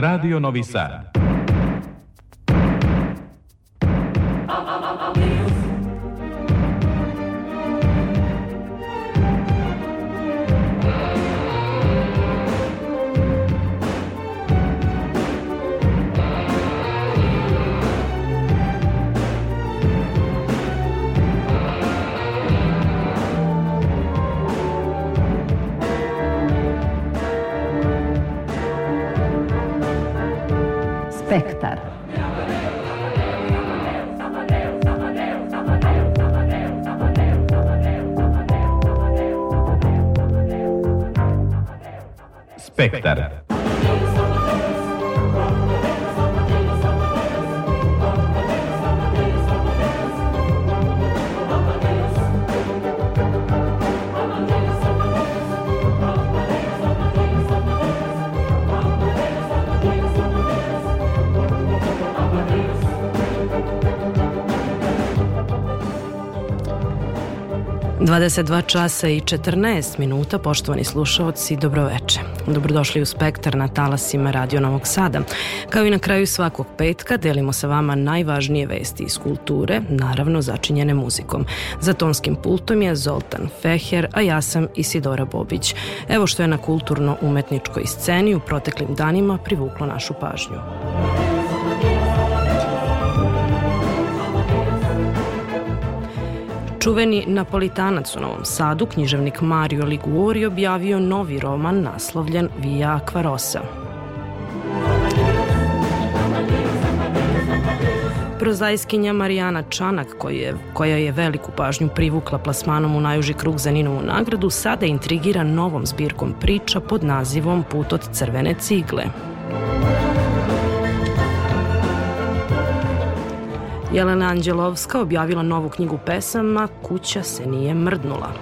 Radio Novi Sad. Spektar. Spektar. Dvadeset dva časa i 14 minuta, poštovani slušalci, dobroveče. Dobrodošli u Spektar na talasima Radio Novog Sada. Kao i na kraju svakog petka delimo sa vama najvažnije vesti iz kulture, naravno začinjene muzikom. Za tonskim pultom je Zoltan Feher, a ja sam Isidora Bobić. Evo što je na kulturno-umetničkoj sceni u proteklim danima privuklo našu pažnju. Čuveni napolitanac u Novom Sadu, književnik Mario Liguori, objavio novi roman naslovljen Via Aquarosa. Prozajskinja Marijana Čanak, koji je, koja je veliku pažnju privukla plasmanom u najuži krug za Ninovu nagradu, sada intrigira novom zbirkom priča pod nazivom Put od crvene cigle. Jelena Anđelovska objavila novu knjigu pesama Kuća se nije mrdnula.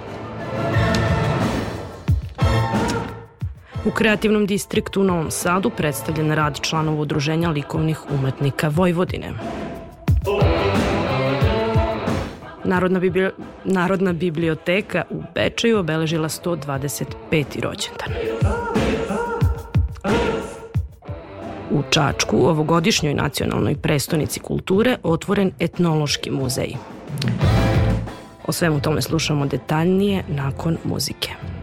U kreativnom distriktu u Novom Sadu predstavljen rad članova udruženja likovnih umetnika Vojvodine. Narodna, biblio, Narodna biblioteka u Bečeju obeležila 125. rođendan. U Čačku, ovogodišnjoj nacionalnoj prestonici kulture, otvoren etnološki muzej. O svemu tome slušamo detaljnije nakon muzike.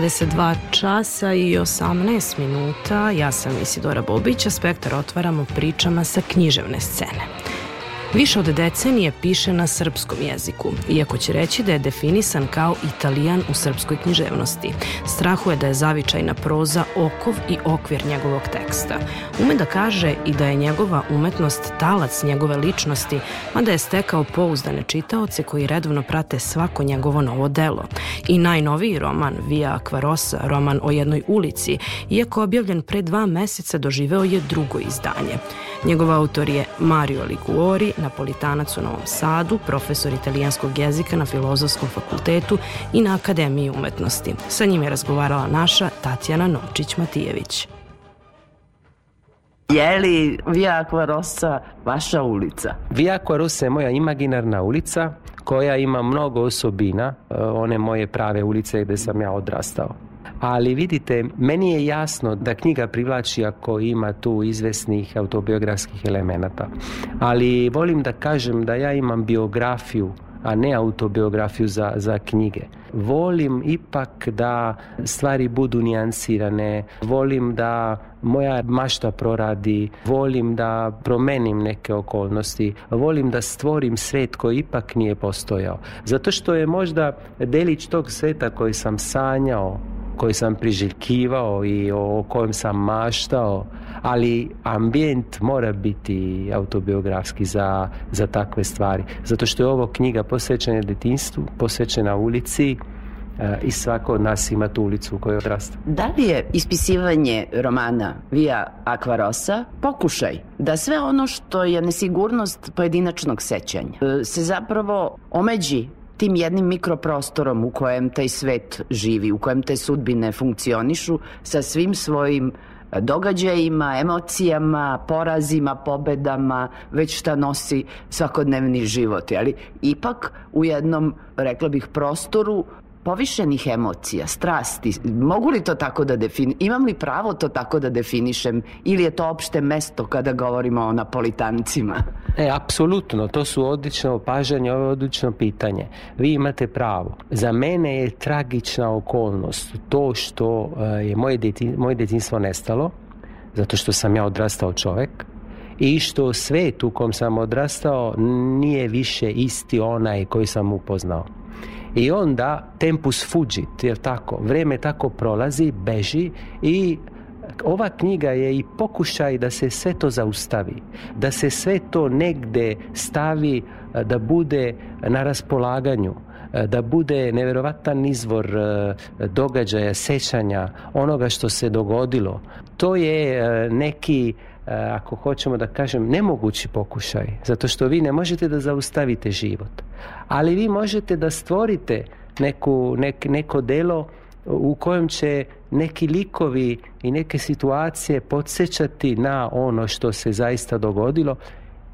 22 časa i 18 minuta. Ja sam Isidora Bobić, a Spektar otvaramo pričama sa književne scene. Više od decenije piše na srpskom jeziku, iako će reći da je definisan kao italijan u srpskoj književnosti. Strahuje da je zavičajna proza okov i okvir njegovog teksta. Ume da kaže i da je njegova umetnost talac njegove ličnosti, mada je stekao pouzdane čitaoce koji redovno prate svako njegovo novo delo. I najnoviji roman, Via Aquarosa, roman o jednoj ulici, iako objavljen pre dva meseca, doživeo je drugo izdanje. Njegov autor je Mario Liguori, napolitanac u Novom Sadu, profesor italijanskog jezika na Filozofskom fakultetu i na Akademiji umetnosti. Sa njim je razgovarala naša Tatjana Novčić-Matijević. Je li Via Aquarossa vaša ulica? Via Aquarossa je moja imaginarna ulica koja ima mnogo osobina, e, one moje prave ulice gde sam ja odrastao. Ali vidite, meni je jasno da knjiga privlači ako ima tu izvesnih autobiografskih elemenata. Ali volim da kažem da ja imam biografiju a ne autobiografiju za, za knjige. Volim ipak da stvari budu nijansirane, volim da moja mašta proradi, volim da promenim neke okolnosti, volim da stvorim svet koji ipak nije postojao. Zato što je možda delić tog sveta koji sam sanjao, koji sam priželjkivao i o kojem sam maštao, ali ambijent mora biti autobiografski za, za takve stvari. Zato što je ovo knjiga posvećena detinstvu, posvećena ulici, i svako od nas ima tu ulicu u kojoj odrasta. Da li je ispisivanje romana Via Aquarosa pokušaj da sve ono što je nesigurnost pojedinačnog sećanja e, se zapravo omeđi tim jednim mikroprostorom u kojem taj svet živi, u kojem te sudbine funkcionišu sa svim svojim e, događajima, emocijama, porazima, pobedama, već šta nosi svakodnevni život. Ali ipak u jednom, rekla bih, prostoru povišenih emocija, strasti, mogu li to tako da definišem, imam li pravo to tako da definišem ili je to opšte mesto kada govorimo o napolitancima? E, apsolutno, to su odlično opažanje, ovo je odlično pitanje. Vi imate pravo. Za mene je tragična okolnost to što e, je moje, detin, moje detinstvo nestalo, zato što sam ja odrastao čovek, i što svet u kom sam odrastao nije više isti onaj koji sam upoznao. I onda tempus fugit, jer tako, vreme tako prolazi, beži i ova knjiga je i pokušaj da se sve to zaustavi, da se sve to negde stavi, da bude na raspolaganju, da bude neverovatan izvor događaja, sećanja, onoga što se dogodilo. To je neki ako hoćemo da kažem, nemogući pokušaj, zato što vi ne možete da zaustavite život, ali vi možete da stvorite neku, nek, neko delo u kojem će neki likovi i neke situacije podsjećati na ono što se zaista dogodilo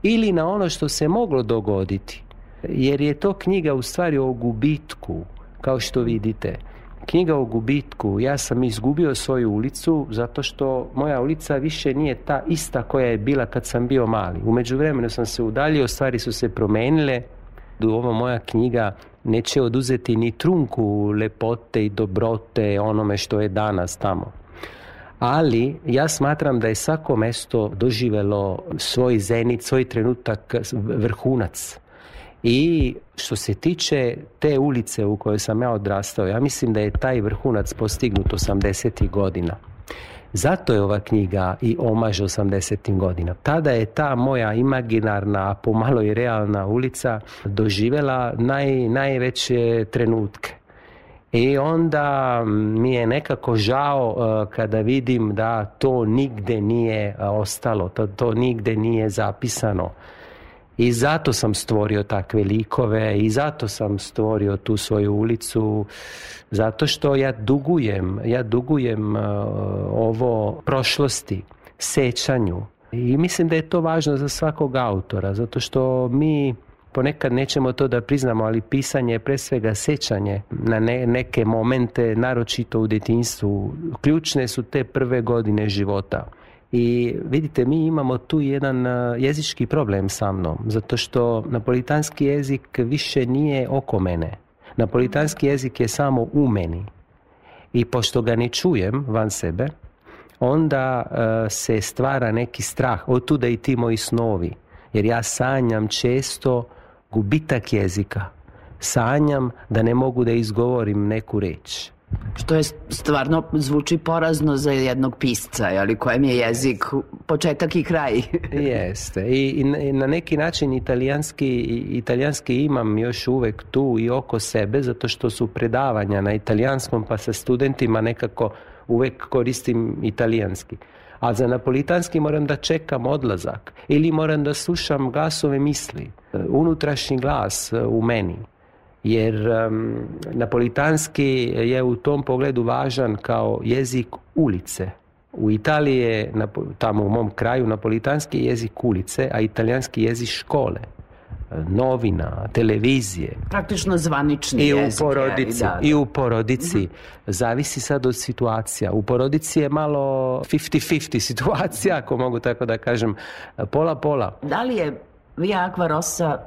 ili na ono što se moglo dogoditi. Jer je to knjiga u stvari o gubitku, kao što vidite knjiga o gubitku. Ja sam izgubio svoju ulicu zato što moja ulica više nije ta ista koja je bila kad sam bio mali. Umeđu vremenu sam se udaljio, stvari su se promenile. Ova moja knjiga neće oduzeti ni trunku lepote i dobrote onome što je danas tamo. Ali ja smatram da je svako mesto doživelo svoj zenit, svoj trenutak, vrhunac. I što se tiče te ulice u kojoj sam ja odrastao, ja mislim da je taj vrhunac postignut 80. godina. Zato je ova knjiga i omaž 80. godina. Tada je ta moja imaginarna, a pomalo i realna ulica doživela naj, najveće trenutke. I onda mi je nekako žao uh, kada vidim da to nigde nije uh, ostalo, to, to nigde nije zapisano. I zato sam stvorio takve likove i zato sam stvorio tu svoju ulicu zato što ja dugujem, ja dugujem uh, ovo prošlosti, sećanju. I mislim da je to važno za svakog autora, zato što mi ponekad nećemo to da priznamo, ali pisanje je pre svega sećanje na ne, neke momente, naročito u detinstvu. Ključne su te prve godine života. I vidite, mi imamo tu jedan jezički problem sa mnom, zato što napolitanski jezik više nije oko mene. Napolitanski jezik je samo u meni. i pošto ga ne čujem van sebe, onda e, se stvara neki strah. Od tuda i ti moji snovi. Jer ja sanjam često gubitak jezika. Sanjam da ne mogu da izgovorim neku reč. Što je stvarno zvuči porazno za jednog pisca, ali kojem je jezik početak i kraj. Jeste. I, i na- neki način italijanski, italijanski imam još uvek tu i oko sebe, zato što su predavanja na italijanskom, pa sa studentima nekako uvek koristim italijanski. A za napolitanski moram da čekam odlazak ili moram da slušam glasove misli, e, unutrašnji glas e, u meni jer em, napolitanski je u tom pogledu važan kao jezik ulice. U Italiji je, tamo u mom kraju, napolitanski je jezik ulice, a italijanski jezik škole, novina, televizije. Praktično zvanični I u jezik. je, porodici, da, i u porodici. Zavisi sad od situacija. U porodici je malo 50-50 situacija, ako mogu tako da kažem, pola-pola. Da li je Via Aqua Rossa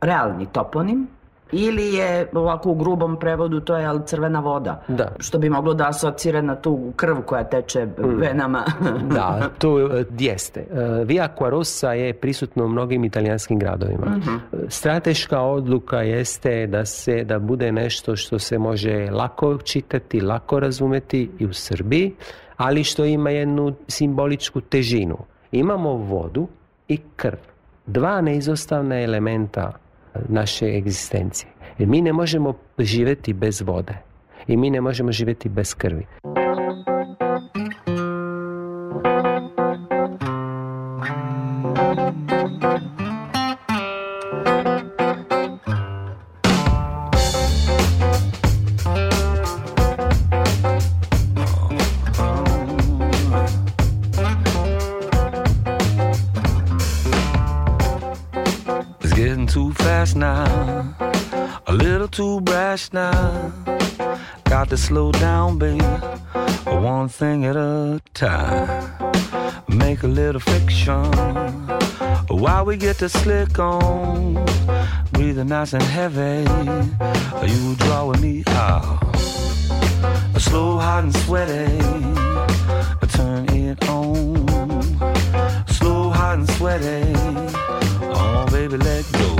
realni toponim ili je ovako u grubom prevodu to je ali crvena voda Da. što bi moglo da asocira na tu krv koja teče venama Da, to e, jeste. E, Via Quarossa je prisutno u mnogim italijanskim gradovima. E, Strateška odluka jeste da se da bude nešto što se može lako čitati, lako razumeti i u Srbiji, ali što ima jednu simboličku težinu. Imamo vodu i krv. Dva neizostavna elementa naše egzistencije. Jer mi ne možemo živjeti bez vode i mi ne možemo živjeti bez krvi. Now, a little too brash now. Got to slow down, baby, one thing at a time. Make a little fiction while we get the slick on. Breathing nice and heavy, Are you drawing me out. Slow, hot, and sweaty. Turn it on. Slow, hot, and sweaty. Oh, baby, let go.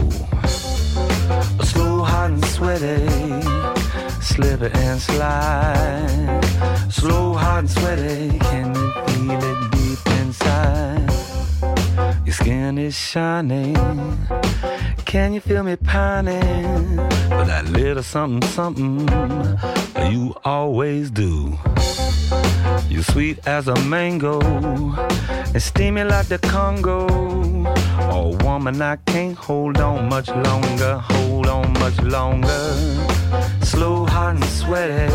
Slow, hot, and sweaty. Slip and slide. Slow, hot, and sweaty. Can you feel it deep inside? Your skin is shining. Can you feel me pining for that little something, something you always do? You're sweet as a mango and steamy like the Congo. Oh, woman, I can't hold on much longer. Hold on much longer. Slow, hot, and sweaty.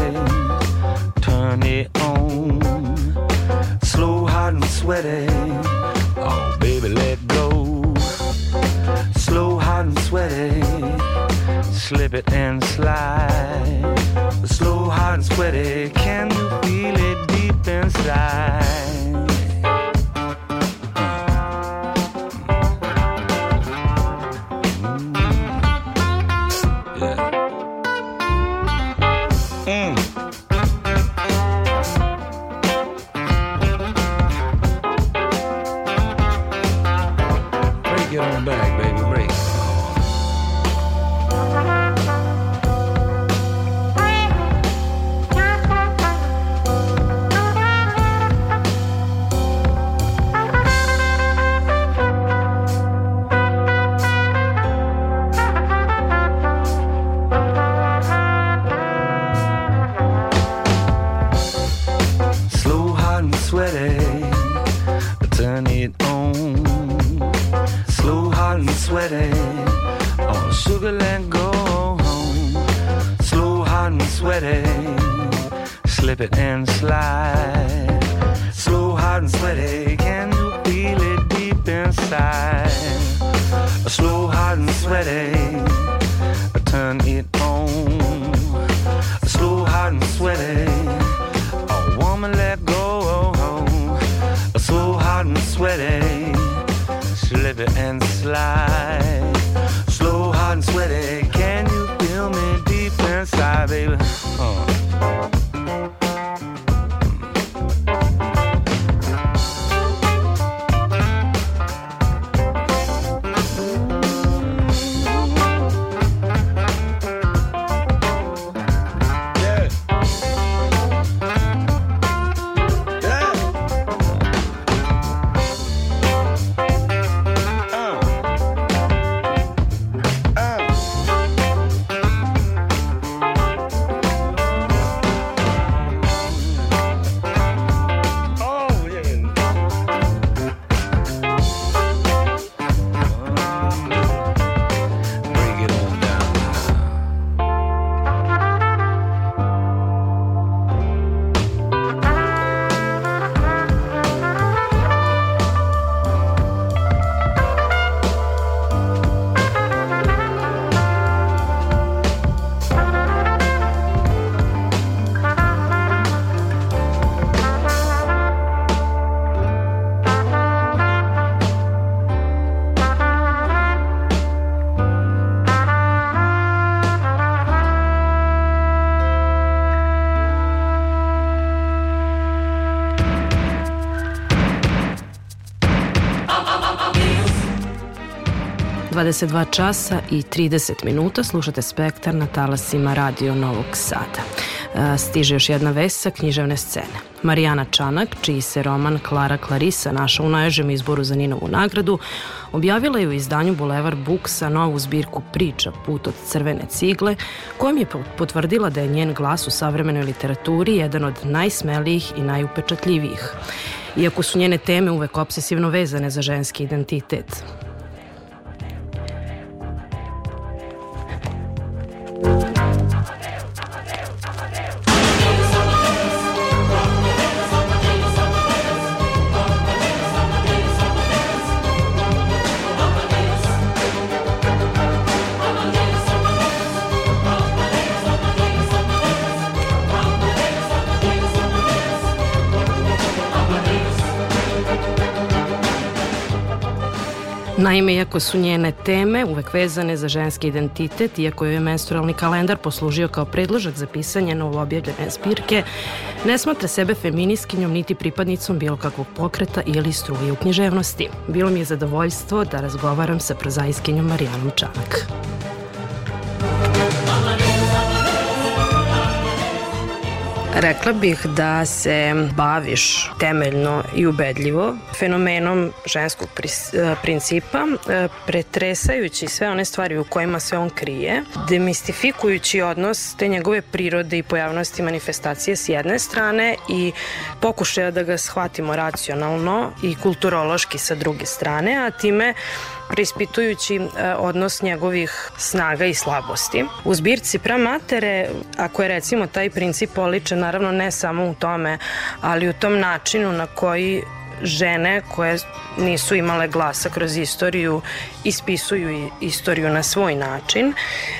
Turn it on. Slow, hot, and sweaty. Oh, baby, let go. Slow, hot, and sweaty. Slip it and slide. Slow, hot, and sweaty. Can you feel it deep inside? On Sugarland, go home. Slow, hot, and sweaty. Slip it and slide. Slow, hot, and sweaty. Can you feel it deep inside? Slow, hot, and sweaty. 22 časa i 30 minuta slušate Spektar na talasima Radio Novog Sada. E, stiže još jedna vest sa književne scene. Marijana Čanak, čiji se roman Klara Klarisa našao u najžem izboru za Ninovu nagradu, objavila je u izdanju Bulevar Buksa novu zbirku priča Put od crvene cigle, kojom je potvrdila da je njen glas u savremenoj literaturi jedan od najsmelijih i najupečatljivijih. Iako su njene teme uvek obsesivno vezane za ženski identitet. Naime, iako su njene teme uvek vezane za ženski identitet, iako je menstrualni kalendar poslužio kao predložak za pisanje novoobjavljene zbirke, ne smatra sebe feminiskinjom niti pripadnicom bilo kakvog pokreta ili struje u književnosti. Bilo mi je zadovoljstvo da razgovaram sa prozaiskinjom Marijanom Čanak. Rekla bih da se baviš temeljno i ubedljivo fenomenom ženskog principa, e, pretresajući sve one stvari u kojima se on krije, demistifikujući odnos te njegove prirode i pojavnosti manifestacije s jedne strane i pokušaja da ga shvatimo racionalno i kulturološki sa druge strane, a time preispitujući e, odnos njegovih snaga i slabosti. U zbirci pramatere, ako je recimo taj princip oličen, naravno ne samo u tome, ali u tom načinu na koji žene koje nisu imale glasa kroz istoriju ispisuju istoriju na svoj način,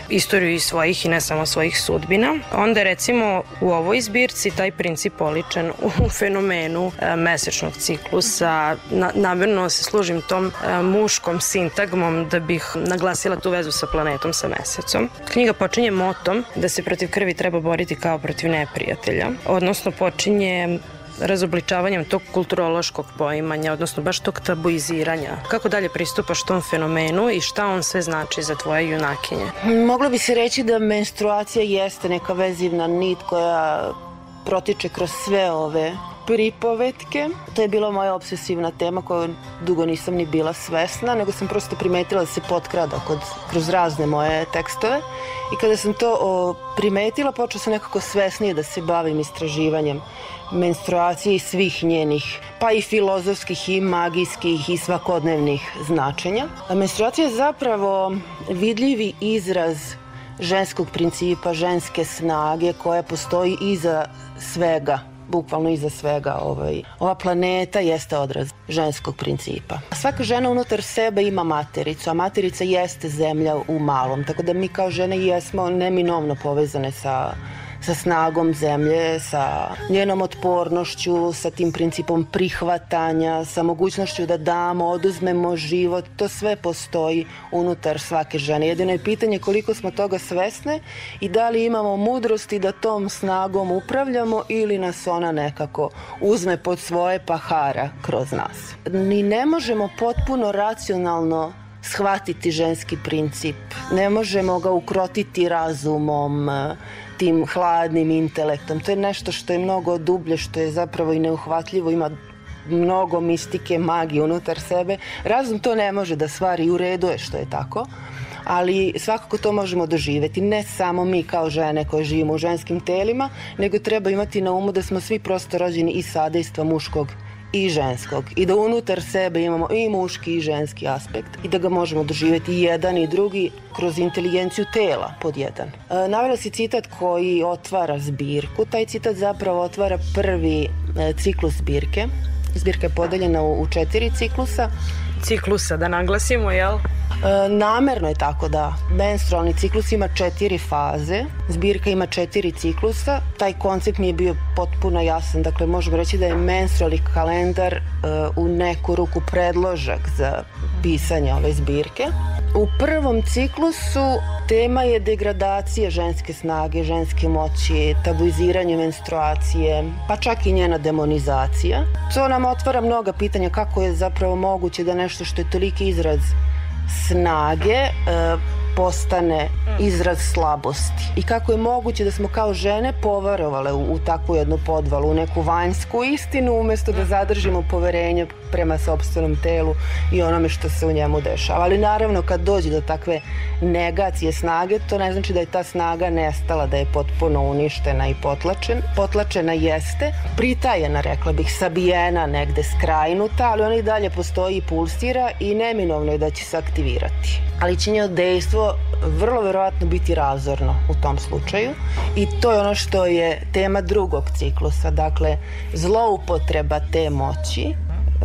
istoriju i svojih i ne samo svojih sudbina. Onda recimo u ovoj zbirci taj princip oličen u fenomenu e, mesečnog ciklusa. Na, namjerno se služim tom e, muškom sintagmom da bih naglasila tu vezu sa planetom, sa mesecom. Knjiga počinje motom da se protiv krvi treba boriti kao protiv neprijatelja, odnosno počinje razobličavanjem tog kulturološkog poimanja, odnosno baš tog tabuiziranja. Kako dalje pristupaš tom fenomenu i šta on sve znači za tvoje junakinje? Moglo bi se reći da menstruacija jeste neka vezivna nit koja protiče kroz sve ove pripovetke. To je bila moja obsesivna tema koju dugo nisam ni bila svesna, nego sam prosto primetila da se potkrada kod, kroz razne moje tekstove. I kada sam to o, primetila, počela sam nekako svesnije da se bavim istraživanjem menstruacije i svih njenih, pa i filozofskih i magijskih i svakodnevnih značenja. Menstruacija je zapravo vidljivi izraz ženskog principa, ženske snage koja postoji iza svega bukvalno iza svega ovaj, ova planeta jeste odraz ženskog principa. Svaka žena unutar sebe ima matericu, a materica jeste zemlja u malom, tako da mi kao žene jesmo neminovno povezane sa sa snagom zemlje, sa njenom otpornošću, sa tim principom prihvatanja, sa mogućnošću da damo, oduzmemo život, to sve postoji unutar svake žene. Jedino je pitanje koliko smo toga svesne i da li imamo mudrosti da tom snagom upravljamo ili nas ona nekako uzme pod svoje pahara kroz nas. Ni ne možemo potpuno racionalno shvatiti ženski princip. Ne možemo ga ukrotiti razumom, tim hladnim intelektom. To je nešto što je mnogo dublje, što je zapravo i neuhvatljivo, ima mnogo mistike, magije unutar sebe. Razum to ne može da stvari u redu je što je tako, ali svakako to možemo doživeti. Ne samo mi kao žene koje živimo u ženskim telima, nego treba imati na umu da smo svi prosto rođeni iz sadejstva muškog i ženskog i da unutar sebe imamo i muški i ženski aspekt i da ga možemo doživeti i jedan i drugi kroz inteligenciju tela pod jedan. E, navela si citat koji otvara zbirku. Taj citat zapravo otvara prvi e, ciklus zbirke. Zbirka je podeljena u, u četiri ciklusa. Ciklusa, da naglasimo, jel? E, namerno je tako da menstrualni ciklus ima četiri faze, zbirka ima četiri ciklusa, taj koncept mi je bio potpuno jasan, dakle možemo reći da je menstrualni kalendar e, u neku ruku predložak za pisanje ove zbirke. U prvom ciklusu tema je degradacija ženske snage, ženske moći, tabuiziranje menstruacije, pa čak i njena demonizacija. To nam otvara mnoga pitanja kako je zapravo moguće da nešto što je toliki izraz snage e, postane izraz slabosti. I kako je moguće da smo kao žene poverovale u, u takvu jednu podvalu, u neku vanjsku istinu, umesto da zadržimo poverenje prema sobstvenom telu i onome što se u njemu dešava. Ali naravno kad dođe do takve negacije snage, to ne znači da je ta snaga nestala, da je potpuno uništena i potlačen. Potlačena jeste, pritajena, rekla bih, sabijena, negde skrajnuta, ali ona i dalje postoji i pulsira i neminovno je da će se aktivirati. Ali će njeno dejstvo vrlo verovatno biti razorno u tom slučaju i to je ono što je tema drugog ciklusa, dakle zloupotreba te moći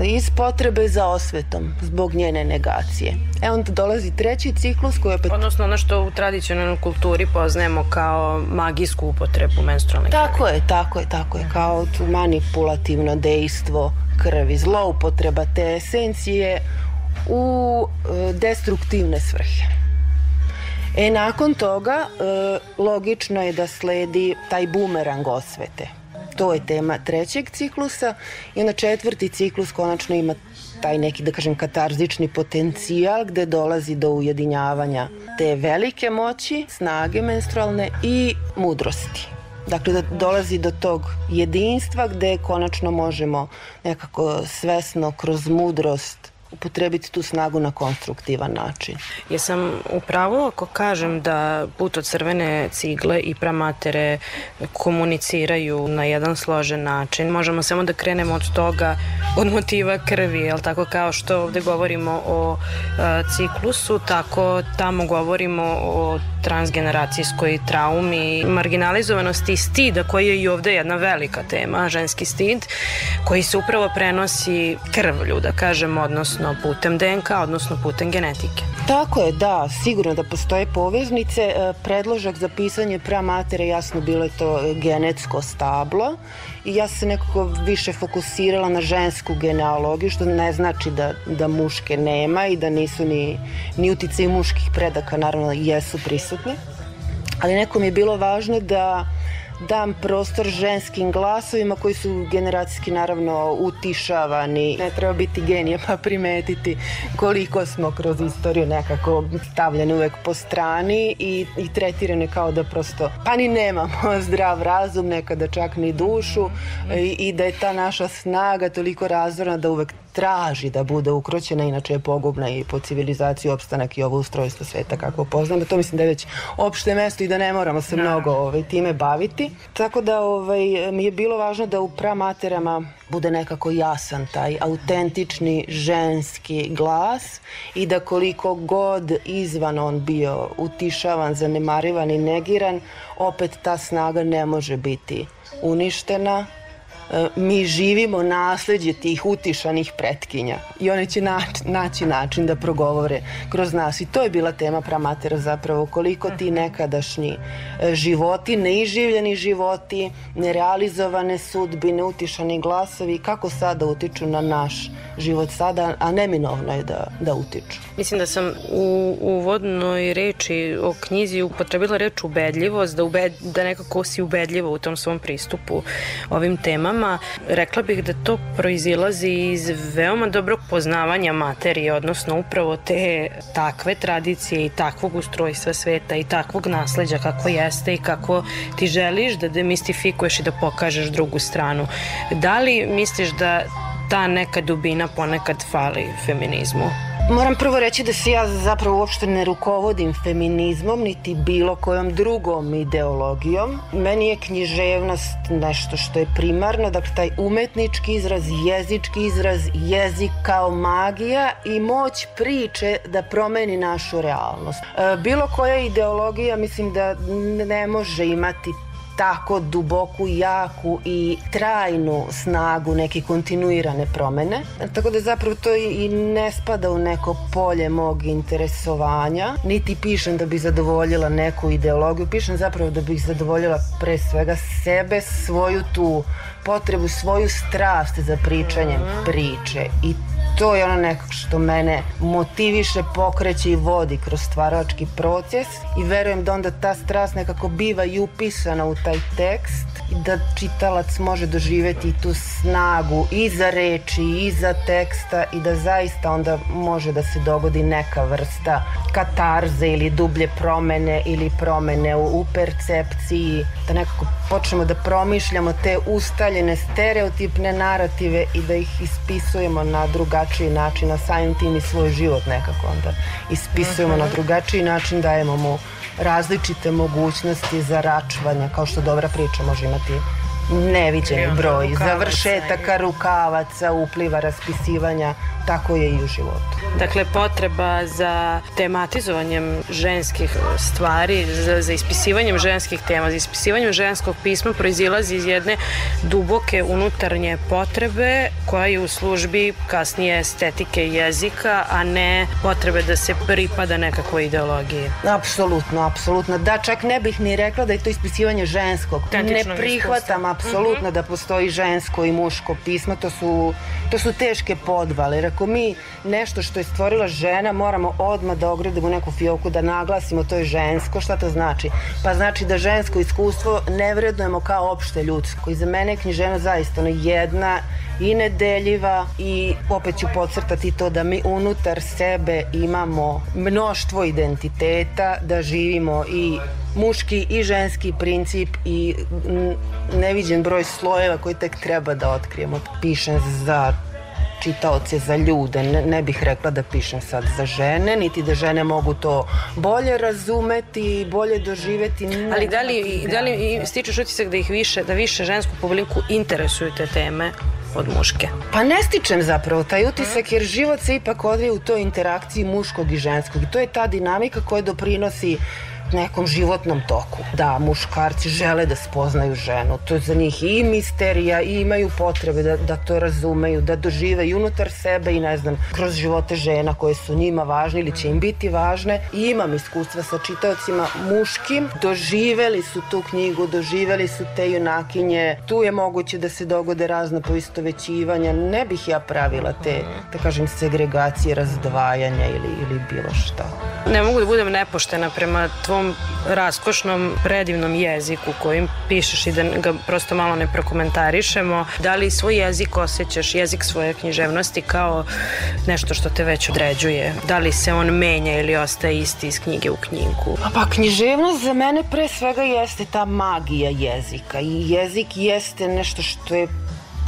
iz potrebe za osvetom zbog njene negacije. E onda dolazi treći ciklus koji opet... Odnosno ono što u tradicionalnoj kulturi poznajemo kao magijsku upotrebu menstrualne krvi. Tako je, tako je, tako je, kao manipulativno dejstvo krvi, zloupotreba te esencije u e, destruktivne svrhe. E, nakon toga, e, logično je da sledi taj bumerang osvete. To je tema trećeg ciklusa i onda četvrti ciklus konačno ima taj neki, da kažem, katarzični potencijal gde dolazi do ujedinjavanja te velike moći, snage menstrualne i mudrosti. Dakle, da dolazi do tog jedinstva gde konačno možemo nekako svesno kroz mudrost upotrebiti tu snagu na konstruktivan način. Jesam u pravu ako kažem da put od crvene cigle i pramatere komuniciraju na jedan složen način. Možemo samo da krenemo od toga, od motiva krvi, jel tako kao što ovde govorimo o a, ciklusu, tako tamo govorimo o transgeneracijskoj traumi, marginalizovanosti i stida koji je i ovde jedna velika tema, ženski stid, koji se upravo prenosi krvlju, da kažem, odnosno putem DNK, odnosno putem genetike. Tako je, da, sigurno da postoje poveznice. E, Predložak za pisanje pramatere jasno bilo je to genetsko stablo i ja se nekako više fokusirala na žensku genealogiju, što ne znači da, da muške nema i da nisu ni, ni utice muških predaka, naravno jesu prisutni. Ali nekom je bilo važno da dam prostor ženskim glasovima koji su generacijski naravno utišavani. Ne treba biti genije pa primetiti koliko smo kroz istoriju nekako stavljeni uvek po strani i, i tretirane kao da prosto pa ni nemamo zdrav razum, nekada čak ni dušu i, i da je ta naša snaga toliko razvorna da uvek traži da bude ukroćena, inače je pogubna i po civilizaciju opstanak i ovo ustrojstvo sveta kako poznamo. To mislim da je već opšte mesto i da ne moramo se mnogo ovaj, time baviti. Tako da ovaj, mi je bilo važno da u pramaterama bude nekako jasan taj autentični ženski glas i da koliko god izvan on bio utišavan, zanemarivan i negiran, opet ta snaga ne može biti uništena mi živimo nasleđe tih utišanih pretkinja i one će naći, naći način da progovore kroz nas i to je bila tema pramatera zapravo koliko ti nekadašnji e, životi, neiživljeni životi, nerealizovane sudbine, utišani glasovi kako sada utiču na naš život sada, a neminovno je da, da utiču. Mislim da sam u uvodnoj reči o knjizi upotrebila reč ubedljivost, da, ubed, da nekako si ubedljivo u tom svom pristupu ovim temama. Rekla bih da to proizilazi iz veoma dobrog poznavanja materije, odnosno upravo te takve tradicije i takvog ustrojstva sveta i takvog nasleđa kako jeste i kako ti želiš da demistifikuješ i da pokažeš drugu stranu. Da li misliš da ta neka dubina ponekad fali feminizmu? Moram prvo reći da se ja zapravo uopšte ne rukovodim feminizmom niti bilo kojom drugom ideologijom. Meni je književnost nešto što je primarno, dakle taj umetnički izraz, jezički izraz, jezik kao magija i moć priče da promeni našu realnost. E, bilo koja ideologija mislim da ne može imati tako duboku, jaku i trajnu snagu neke kontinuirane promene. Tako da zapravo to i ne spada u neko polje mog interesovanja, niti pišem da bi zadovoljila neku ideologiju, pišem zapravo da bih zadovoljila pre svega sebe, svoju tu potrebu, svoju strast za pričanjem priče i to je ono nekako što mene motiviše, pokreće i vodi kroz stvarački proces i verujem da onda ta strast nekako biva i upisana u taj tekst i da čitalac može doživeti tu snagu i za reči i za teksta i da zaista onda može da se dogodi neka vrsta katarze ili dublje promene ili promene u, u percepciji, da nekako počnemo da promišljamo te ustaljene stereotipne narative i da ih ispisujemo na drugačiji način, a samim tim i svoj život nekako onda ispisujemo na drugačiji način, dajemo mu različite mogućnosti za račvanja, kao što dobra priča može imati neviđeni broj rukavaca završetaka, rukavaca, upliva, raspisivanja, tako je i u životu. Dakle, potreba za tematizovanjem ženskih stvari, za, za ispisivanjem ženskih tema, za ispisivanjem ženskog pisma proizilazi iz jedne duboke unutarnje potrebe koja je u službi kasnije estetike jezika, a ne potrebe da se pripada nekakvoj ideologiji. Apsolutno, apsolutno. Da, čak ne bih ni rekla da je to ispisivanje ženskog. Autentičnog ne prihvatam apsolutno da postoji žensko i muško pismo. To su, to su teške podvale. Jer ako mi nešto što je stvorila žena moramo odmah da ogradimo neku fioku, da naglasimo to je žensko, šta to znači? Pa znači da žensko iskustvo ne vrednujemo kao opšte ljudsko. I za mene je književnost zaista ono jedna i nedeljiva i opet ću podcrtati to da mi unutar sebe imamo mnoštvo identiteta, da živimo i muški i ženski princip i neviđen broj slojeva koji tek treba da otkrijemo. Pišem za čitaoce za ljude, ne, ne bih rekla da pišem sad za žene, niti da žene mogu to bolje razumeti, bolje doživeti. Ne, Ali da li, da li stičeš utisak da ih više, da više žensku publiku interesuju te teme od muške? Pa ne stičem zapravo taj utisak jer život se ipak odvija u toj interakciji muškog i ženskog i to je ta dinamika koja doprinosi nekom životnom toku. Da, muškarci žele da spoznaju ženu. To je za njih i misterija i imaju potrebe da, da to razumeju, da dožive i unutar sebe i ne znam, kroz živote žena koje su njima važne ili će im biti važne. I imam iskustva sa čitaocima muškim. Doživeli su tu knjigu, doživeli su te junakinje. Tu je moguće da se dogode razna poistovećivanja. Ne bih ja pravila te, da kažem, segregacije, razdvajanja ili, ili bilo šta. Ne mogu da budem nepoštena prema tvom raskošnom, predivnom jeziku kojim pišeš i da ga prosto malo ne prokomentarišemo. Da li svoj jezik osjećaš, jezik svoje književnosti kao nešto što te već određuje? Da li se on menja ili ostaje isti iz knjige u knjigu? Pa književnost za mene pre svega jeste ta magija jezika i jezik jeste nešto što je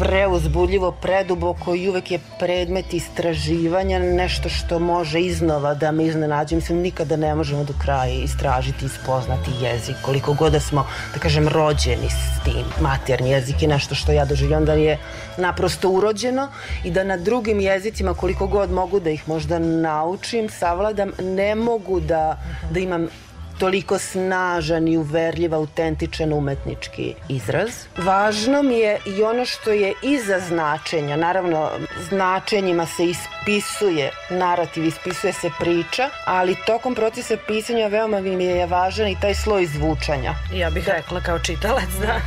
preuzbudljivo, preduboko i uvek je predmet istraživanja, nešto što može iznova da me iznenađe. Mislim, nikada ne možemo do kraja istražiti i spoznati jezik, koliko god da smo, da kažem, rođeni s tim. Materni jezik je nešto što ja doživljam da je naprosto urođeno i da na drugim jezicima, koliko god mogu da ih možda naučim, savladam, ne mogu da, da imam toliko snažan i uverljiv, autentičan umetnički izraz. Važno mi je i ono što je iza značenja. Naravno, značenjima se ispisuje narativ, ispisuje se priča, ali tokom procesa pisanja veoma mi je važan i taj sloj zvučanja. Ja bih rekla kao čitalac, da.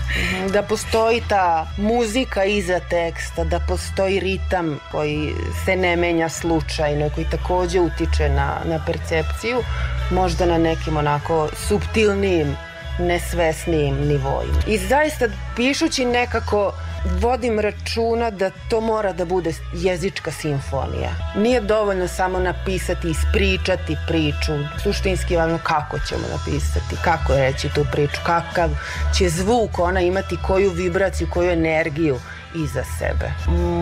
Da postoji ta muzika iza teksta, da postoji ritam koji se ne menja slučajno, koji takođe utiče na, na percepciju, možda na nekim onako subtilnijim nesvesnijim nivoima. I zaista pišući nekako vodim računa da to mora da bude jezička simfonija. Nije dovoljno samo napisati, ispričati priču. Suštinski važno kako ćemo napisati, kako reći tu priču, kakav će zvuk ona imati, koju vibraciju, koju energiju iza sebe.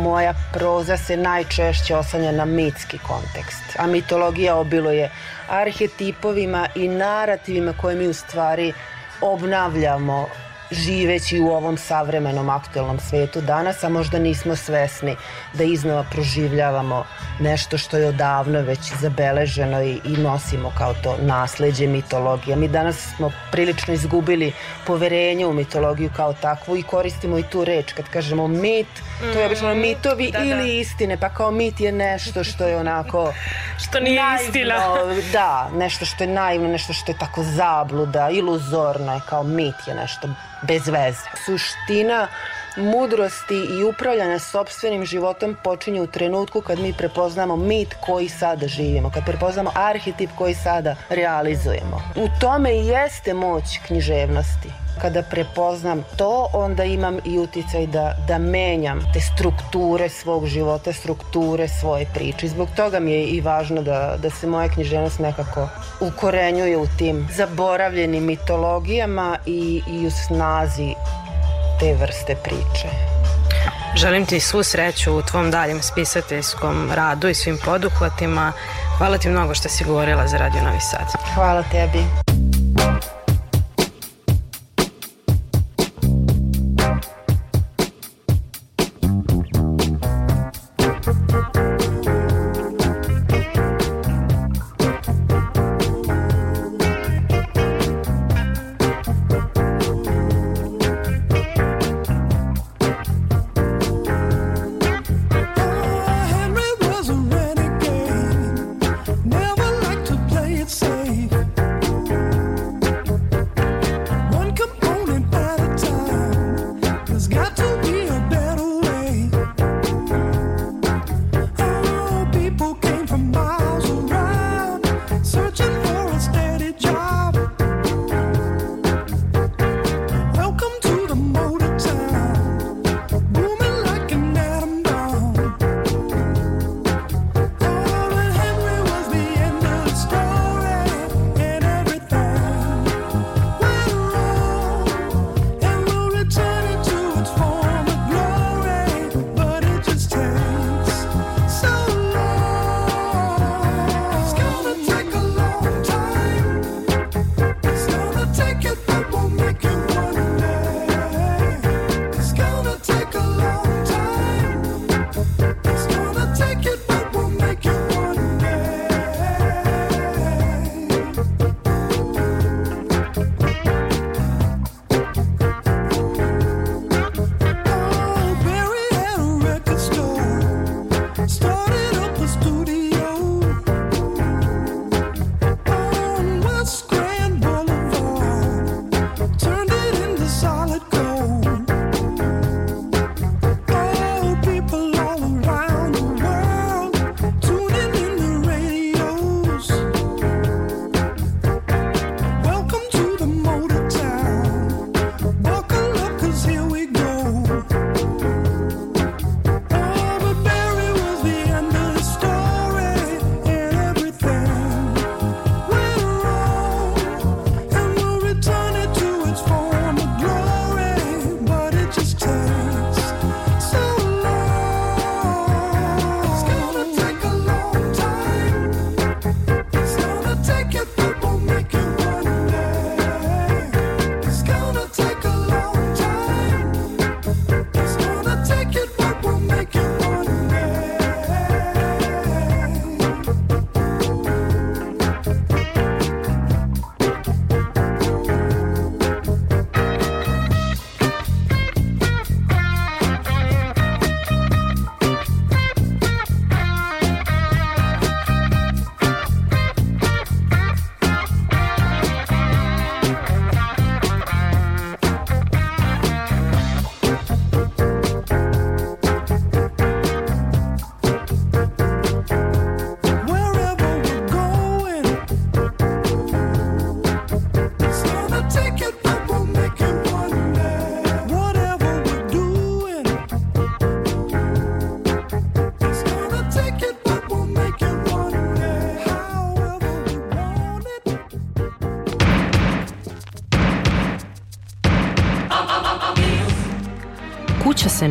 Moja proza se najčešće oslanja na mitski kontekst, a mitologija obiluje arhetipovima i narativima koje mi u stvari obnavljamo živeći u ovom savremenom aktuelnom svetu danas, a možda nismo svesni da iznova proživljavamo nešto što je odavno već zabeleženo i, i nosimo kao to nasleđe mitologije. Mi danas smo prilično izgubili poverenje u mitologiju kao takvu i koristimo i tu reč. Kad kažemo mit, to je obično mitovi da, da. ili istine, pa kao mit je nešto što je onako Što nije naivno, istina. Da, nešto što je naivno, nešto što je tako zabluda, iluzorno je kao mit je nešto bez veze. Suština mudrosti i upravljanja sobstvenim životom počinje u trenutku kad mi prepoznamo mit koji sada živimo, kad prepoznamo arhetip koji sada realizujemo. U tome i jeste moć književnosti. Kada prepoznam to, onda imam i uticaj da, da menjam te strukture svog života, strukture svoje priče. Zbog toga mi je i važno da, da se moja književnost nekako ukorenjuje u tim zaboravljenim mitologijama i, i u snazi te vrste priče. Želim ti svu sreću u tvom daljem spisateljskom radu i svim poduhvatima. Hvala ti mnogo što si govorila za Radio Novi Sad. Hvala tebi.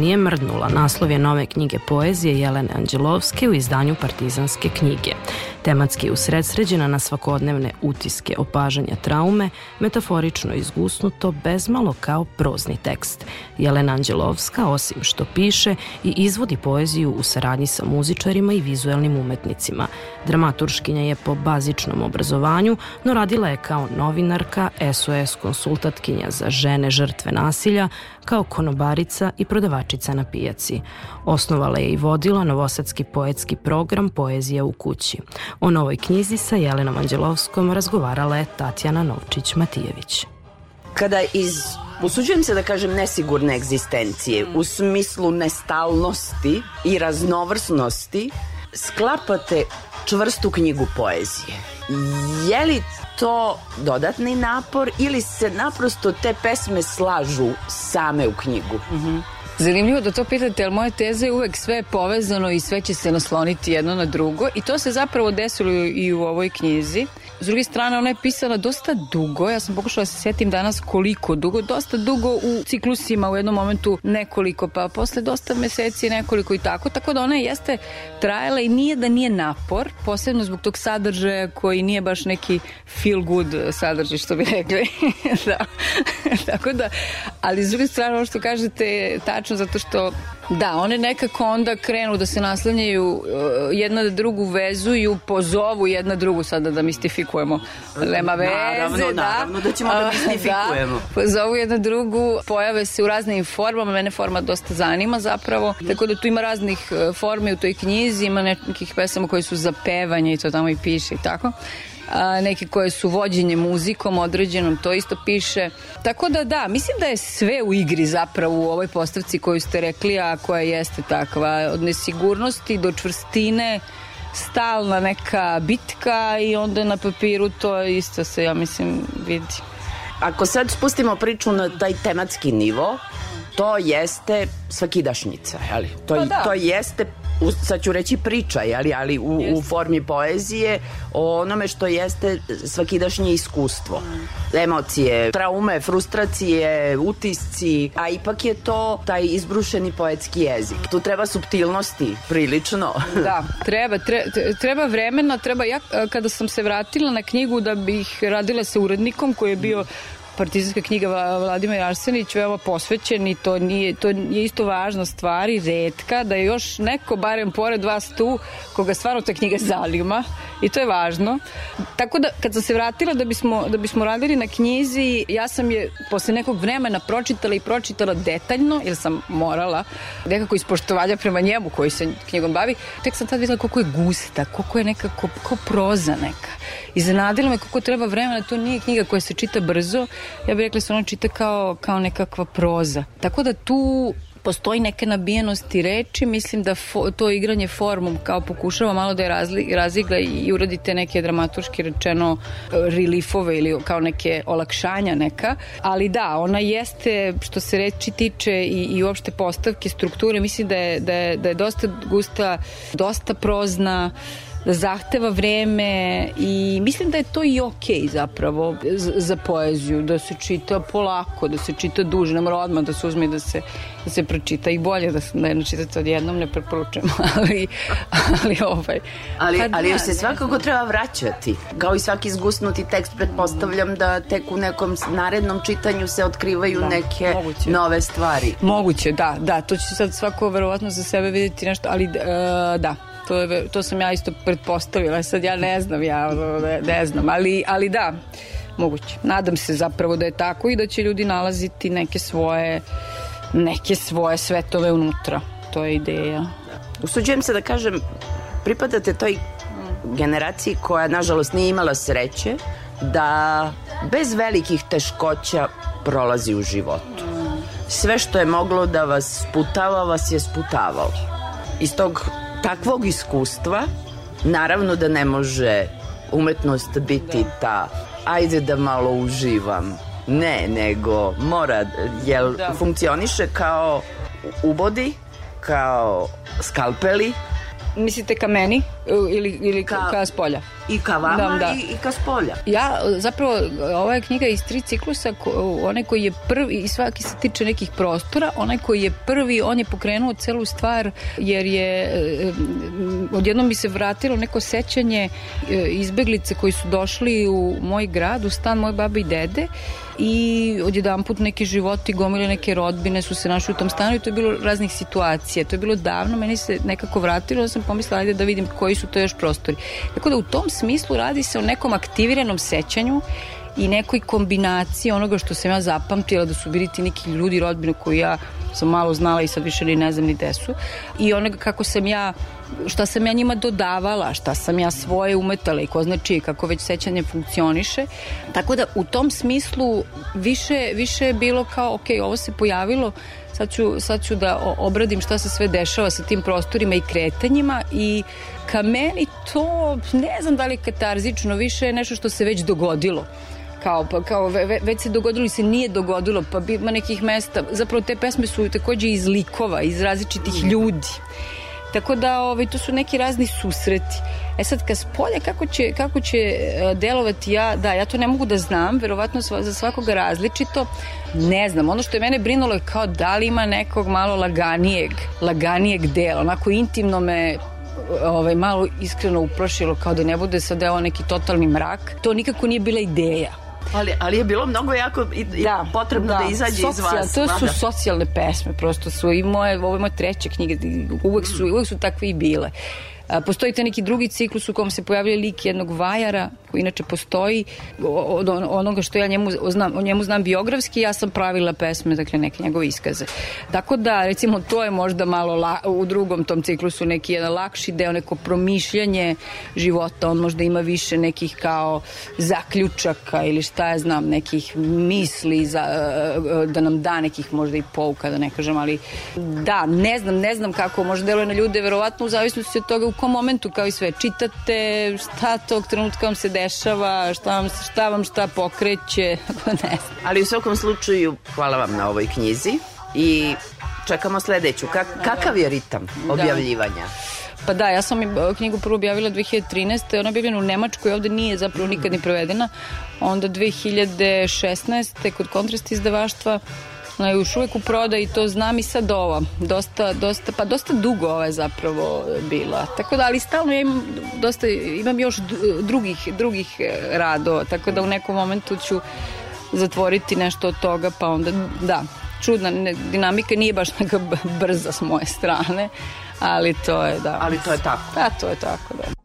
Nije mrdnula, naslov je nove knjige poezije Jelene Anđelovske u izdanju Partizanske knjige. Tematski je usredsređena na svakodnevne utiske opažanja traume, metaforično izgusnuto, bezmalo kao prozni tekst. Jelena Anđelovska, osim što piše, i izvodi poeziju u saradnji sa muzičarima i vizuelnim umetnicima. Dramaturškinja je po bazičnom obrazovanju, no radila je kao novinarka, SOS konsultatkinja za žene žrtve nasilja, kao konobarica i prodavačica na pijaci. Osnovala je i vodila novosadski poetski program Poezija u kući. O novoj knjizi sa Jelenom Anđelovskom razgovarala je Tatjana Novčić-Matijević. Kada iz, usuđujem se da kažem, nesigurne egzistencije, u smislu nestalnosti i raznovrsnosti, sklapate čvrstu knjigu poezije. Je li to dodatni napor ili se naprosto te pesme slažu same u knjigu? Zanimljivo da to pitate, ali moja teza je uvek sve povezano i sve će se nasloniti jedno na drugo i to se zapravo desilo i u ovoj knjizi. S druge strane, ona je pisana dosta dugo, ja sam pokušala da se sjetim danas koliko dugo, dosta dugo u ciklusima, u jednom momentu nekoliko, pa posle dosta meseci nekoliko i tako, tako da ona jeste trajala i nije da nije napor, posebno zbog tog sadržaja koji nije baš neki feel good sadržaj, što bi rekli. da. tako da, ali s druge strane, ono što kažete je tačno zato što Da, one nekako onda krenu da se naslanjaju, uh, jedna da drugu vezuju, pozovu jedna drugu, sada da mistifikujemo. Nema veze, Naravno, da. naravno da ćemo da mistifikujemo. Da, pozovu jedna drugu, pojave se u raznim formama, mene forma dosta zanima zapravo, tako da tu ima raznih uh, formi u toj knjizi, ima nekih pesama koje su za pevanje i to tamo i piše i tako a, neke koje su vođenje muzikom određenom, to isto piše. Tako da da, mislim da je sve u igri zapravo u ovoj postavci koju ste rekli, a koja jeste takva, od nesigurnosti do čvrstine, stalna neka bitka i onda na papiru to isto se, ja mislim, vidi. Ako sad spustimo priču na taj tematski nivo, to jeste svakidašnjica, jeli? To, Pa da. to jeste u, sad ću reći priča, jeli, ali u, u formi poezije o onome što jeste svakidašnje iskustvo. Emocije, traume, frustracije, utisci, a ipak je to taj izbrušeni poetski jezik. Tu treba subtilnosti, prilično. Da, treba, tre, treba vremena, treba ja kada sam se vratila na knjigu da bih radila sa urednikom koji je bio partizanska knjiga Vla- Vladimir Arsenić veoma posvećen i to nije, to je isto važna stvar i redka da je još neko barem pored vas tu koga stvarno ta knjiga zanima i to je važno. Tako da kad sam se vratila da bismo, da bismo radili na knjizi ja sam je posle nekog vremena pročitala i pročitala detaljno jer sam morala nekako iz poštovanja prema njemu koji se knjigom bavi tek sam tad videla koliko je gusta koliko je nekako kao proza neka iznenadilo me koliko treba vremena to nije knjiga koja se čita brzo. Ja bih rekla da se ona čita kao, kao nekakva proza. Tako da tu postoji neke nabijenosti reči, mislim da fo, to igranje formom kao pokušava malo da je razli, razigla i uradite neke dramaturški rečeno e, reliefove ili kao neke olakšanja neka, ali da, ona jeste što se reči tiče i, i uopšte postavke strukture, mislim da je, da je, da je dosta gusta, dosta prozna, da zahteva vreme i mislim da je to i okej zapravo z- za poeziju, da se čita polako, da se čita duže, ne mora odmah da se uzme i da se, da se pročita i bolje da, se- da je načitate odjednom, ne preporučujem, ali, ali ovaj... Ali, pa ali da, se ne svakako treba vraćati. Kao i svaki zgusnuti tekst, pretpostavljam da tek u nekom narednom čitanju se otkrivaju Da, neke moguće. nove stvari. Moguće, da, da, to će sad svako verovatno za sebe vidjeti nešto, ali e, da, to, je, to sam ja isto pretpostavila, sad ja ne znam, ja ne, ne znam, ali, ali da, moguće. Nadam se zapravo da je tako i da će ljudi nalaziti neke svoje, neke svoje svetove unutra. To je ideja. Usuđujem se da kažem, pripadate toj generaciji koja, nažalost, nije imala sreće da bez velikih teškoća prolazi u životu. Sve što je moglo da vas sputava, vas je sputavalo. Iz tog takvog iskustva, naravno da ne može umetnost biti ta ajde da malo uživam. Ne, nego mora, jel Da. funkcioniše kao ubodi, kao skalpeli Mislite ka meni ili, ili ka, Ka- ka s polja? I ka vama Da, da. I, i ka spolja. Ja, zapravo, ova je knjiga iz tri ciklusa, ko, onaj koji je prvi, i svaki se tiče nekih prostora, onaj koji je prvi, on je pokrenuo celu stvar, jer je, e, odjednom bi se vratilo neko sećanje e, izbeglice koji su došli u moj grad, u stan moje babe i dede, i odjedan put neki životi, gomile neke rodbine su se našli u tom stanu i to je bilo raznih situacija. To je bilo davno, meni se nekako vratilo, da sam pomislila ajde da vidim koji su to još prostori. Tako da u tom smislu radi se o nekom aktiviranom sećanju i nekoj kombinaciji onoga što sam ja zapamtila da su bili ti neki ljudi rodbine koji ja sam malo znala i sad više ni ne znam ni gde su. I onoga kako sam ja, šta sam ja njima dodavala, šta sam ja svoje umetala i ko znači kako već sećanje funkcioniše. Tako da u tom smislu više, više je bilo kao, ok, ovo se pojavilo, sad ću, sad ću da obradim šta se sve dešava sa tim prostorima i kretanjima i ka meni to, ne znam da li katarzično, više je nešto što se već dogodilo kao, pa, kao ve, ve- već se dogodilo i se nije dogodilo, pa ima nekih mesta, zapravo te pesme su takođe iz likova, iz različitih ljudi. Tako da ovaj, to su neki razni susreti. E sad, ka spolja, kako će, kako će e, delovati ja, da, ja to ne mogu da znam, verovatno za svakoga različito, ne znam, ono što je mene brinulo je kao da li ima nekog malo laganijeg, laganijeg dela, onako intimno me ovaj, malo iskreno uplašilo kao da ne bude sad evo neki totalni mrak. To nikako nije bila ideja. Ali, ali je bilo mnogo jako i, i potrebno da, izađe iz socijal- vas. To su mada. socijalne pesme, prosto su i moje, ovo je moja treća knjiga, uvek su, uvek su takve i bile. A, postoji te neki drugi ciklus u kom se pojavlja lik jednog vajara, koji inače postoji, od on- onoga što ja njemu, znam, o njemu znam biografski, ja sam pravila pesme, dakle neke njegove iskaze. Tako da, recimo, to je možda malo la, u drugom tom ciklusu neki jedan lakši deo, neko promišljanje života, on možda ima više nekih kao zaključaka ili šta ja znam, nekih misli za, e, da nam da nekih možda i pouka, da ne kažem, ali da, ne znam, ne znam kako može deluje na ljude, verovatno u zavisnosti od toga u kom momentu, kao i sve, čitate šta tog trenutka vam se dešava, šta vam, šta vam šta pokreće, ne znam. Ali u svakom slučaju, hvala vam na ovoj knjizi i čekamo sledeću. Kak, kakav je ritam objavljivanja? Pa da, ja sam e, knjigu prvo objavila 2013. Ona je objavljena u Nemačkoj, ovde nije zapravo nikad ni prevedena. Onda 2016. kod kontrast izdavaštva ona je još uvek u prodaji, to znam i sad ova. Dosta, dosta, pa dosta dugo ova je zapravo bila. Tako da, ali stalno ja imam, dosta, imam još drugih, drugih e, radova, tako da u nekom momentu ću zatvoriti nešto od toga, pa onda, da, čudna ne, dinamika nije baš neka brza s moje strane, ali to je, da. Ali to je tako. Da, to je tako, da.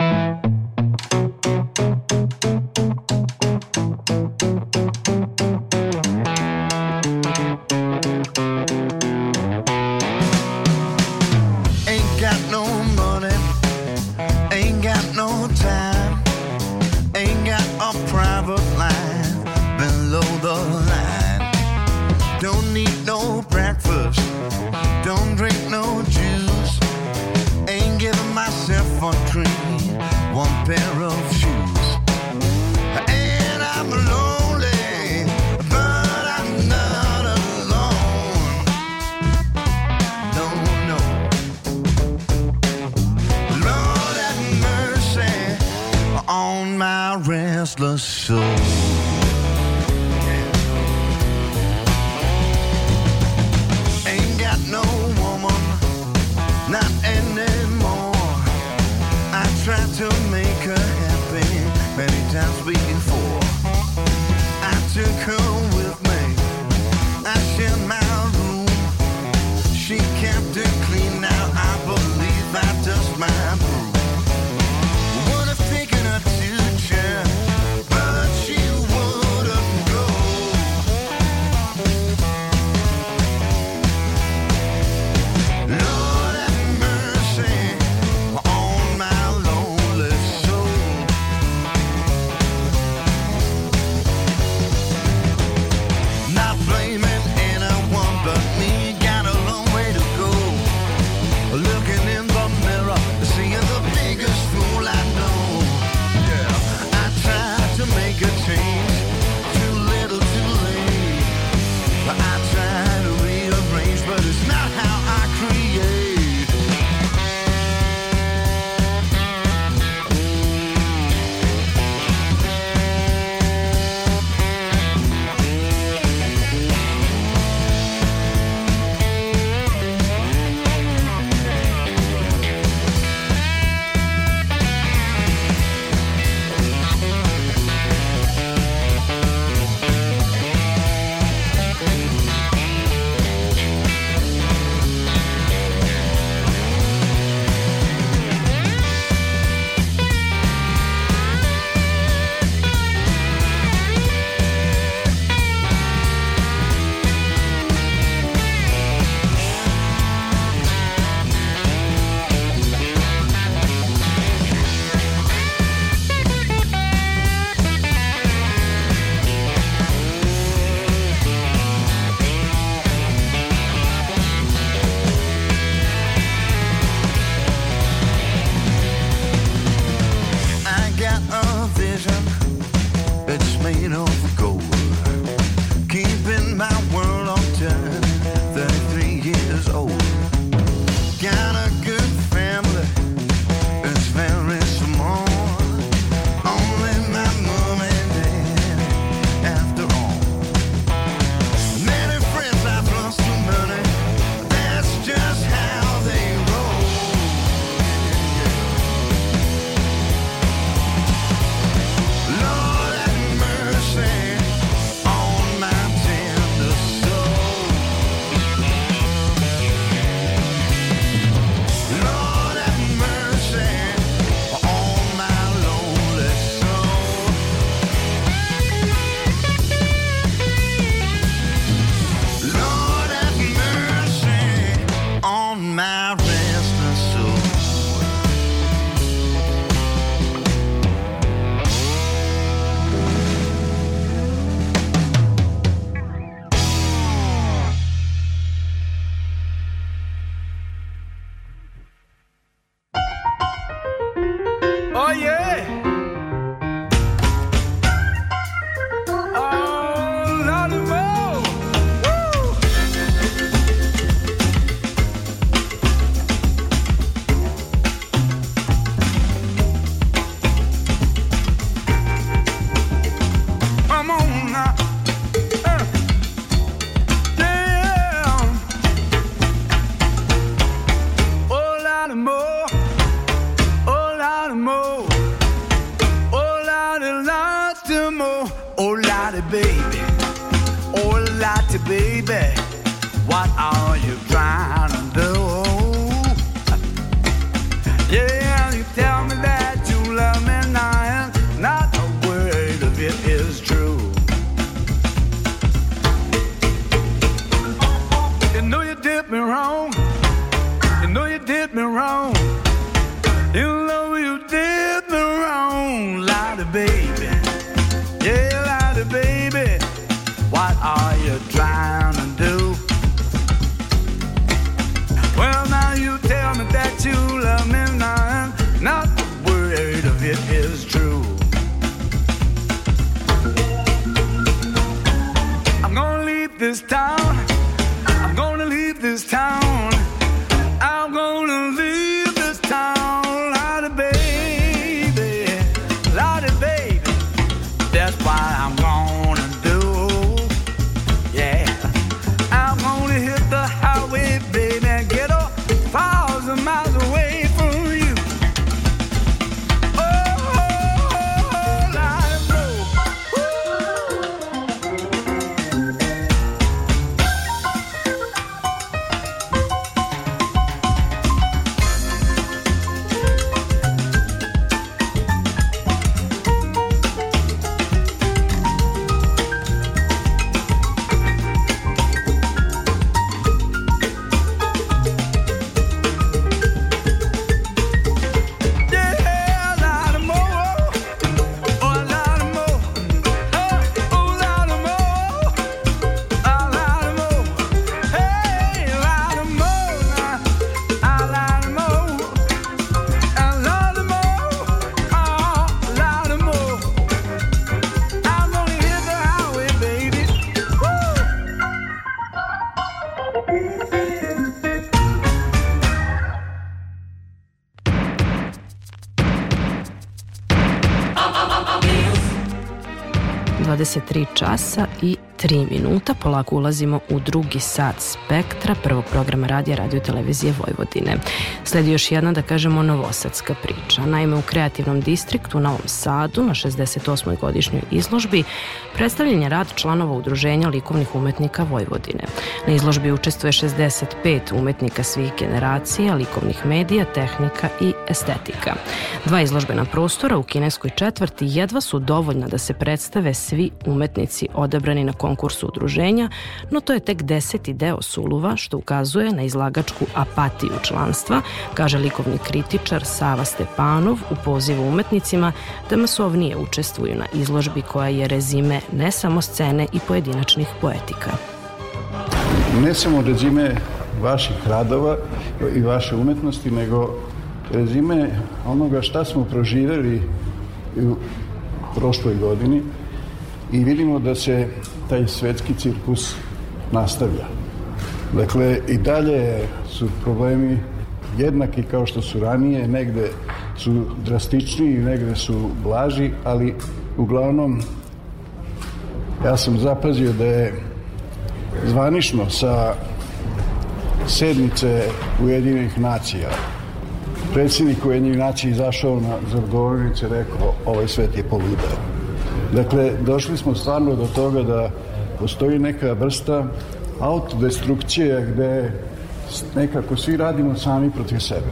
23 časa i 3 minuta. Polako ulazimo u drugi sat spektra prvog programa radija Radio Televizije Vojvodine. Sledi još jedna, da kažemo, novosadska priča. Naime, u kreativnom distriktu u Novom Sadu na 68. godišnjoj izložbi predstavljen je rad članova Udruženja likovnih umetnika Vojvodine. Na izložbi učestvuje 65 umetnika svih generacija, likovnih medija, tehnika i estetika. Dva izložbena prostora u kineskoj četvrti jedva su dovoljna da se predstave svi umetnici odabrani na konkursu udruženja, no to je tek deseti deo Suluva što ukazuje na izlagačku apatiju članstva, kaže likovni kritičar Sava Stepanov u pozivu umetnicima da masovnije učestvuju na izložbi koja je rezime ne samo scene i pojedinačnih poetika. ne samo rezime vaših radova i vaše umetnosti, nego rezime onoga šta smo proživeli u prošloj godini i vidimo da se taj svetski cirkus nastavlja. Dakle, i dalje su problemi jednaki kao što su ranije, negde su drastičniji, negde su blaži, ali uglavnom ja sam zapazio da je zvanično sa sednice Ujedinjenih nacija predsjednik Ujedinjenih nacija izašao na za govornicu i rekao ovaj svet je poludeo. Dakle, došli smo stvarno do toga da postoji neka vrsta autodestrukcije gde nekako svi radimo sami protiv sebe.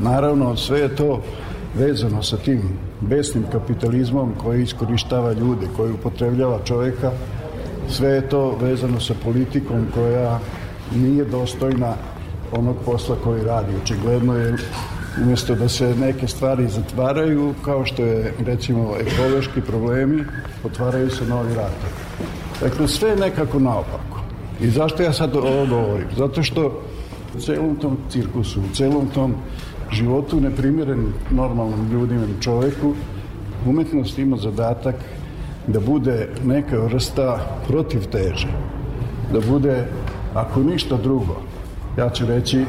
Naravno, sve je to vezano sa tim besnim kapitalizmom koji iskorištava ljude, koji upotrebljava čoveka. Sve je to vezano sa politikom koja nije dostojna onog posla koji radi. Očigledno je umjesto da se neke stvari zatvaraju, kao što je recimo ekološki problemi, otvaraju se novi ratovi. Dakle, sve je nekako naopako. I zašto ja sad ovo govorim? Zato što u celom tom cirkusu, u celom tom životu neprimjeren normalnom ljudima čoveku, umetnost ima zadatak da bude neka vrsta protiv teže. Da bude, ako ništa drugo, ja ću reći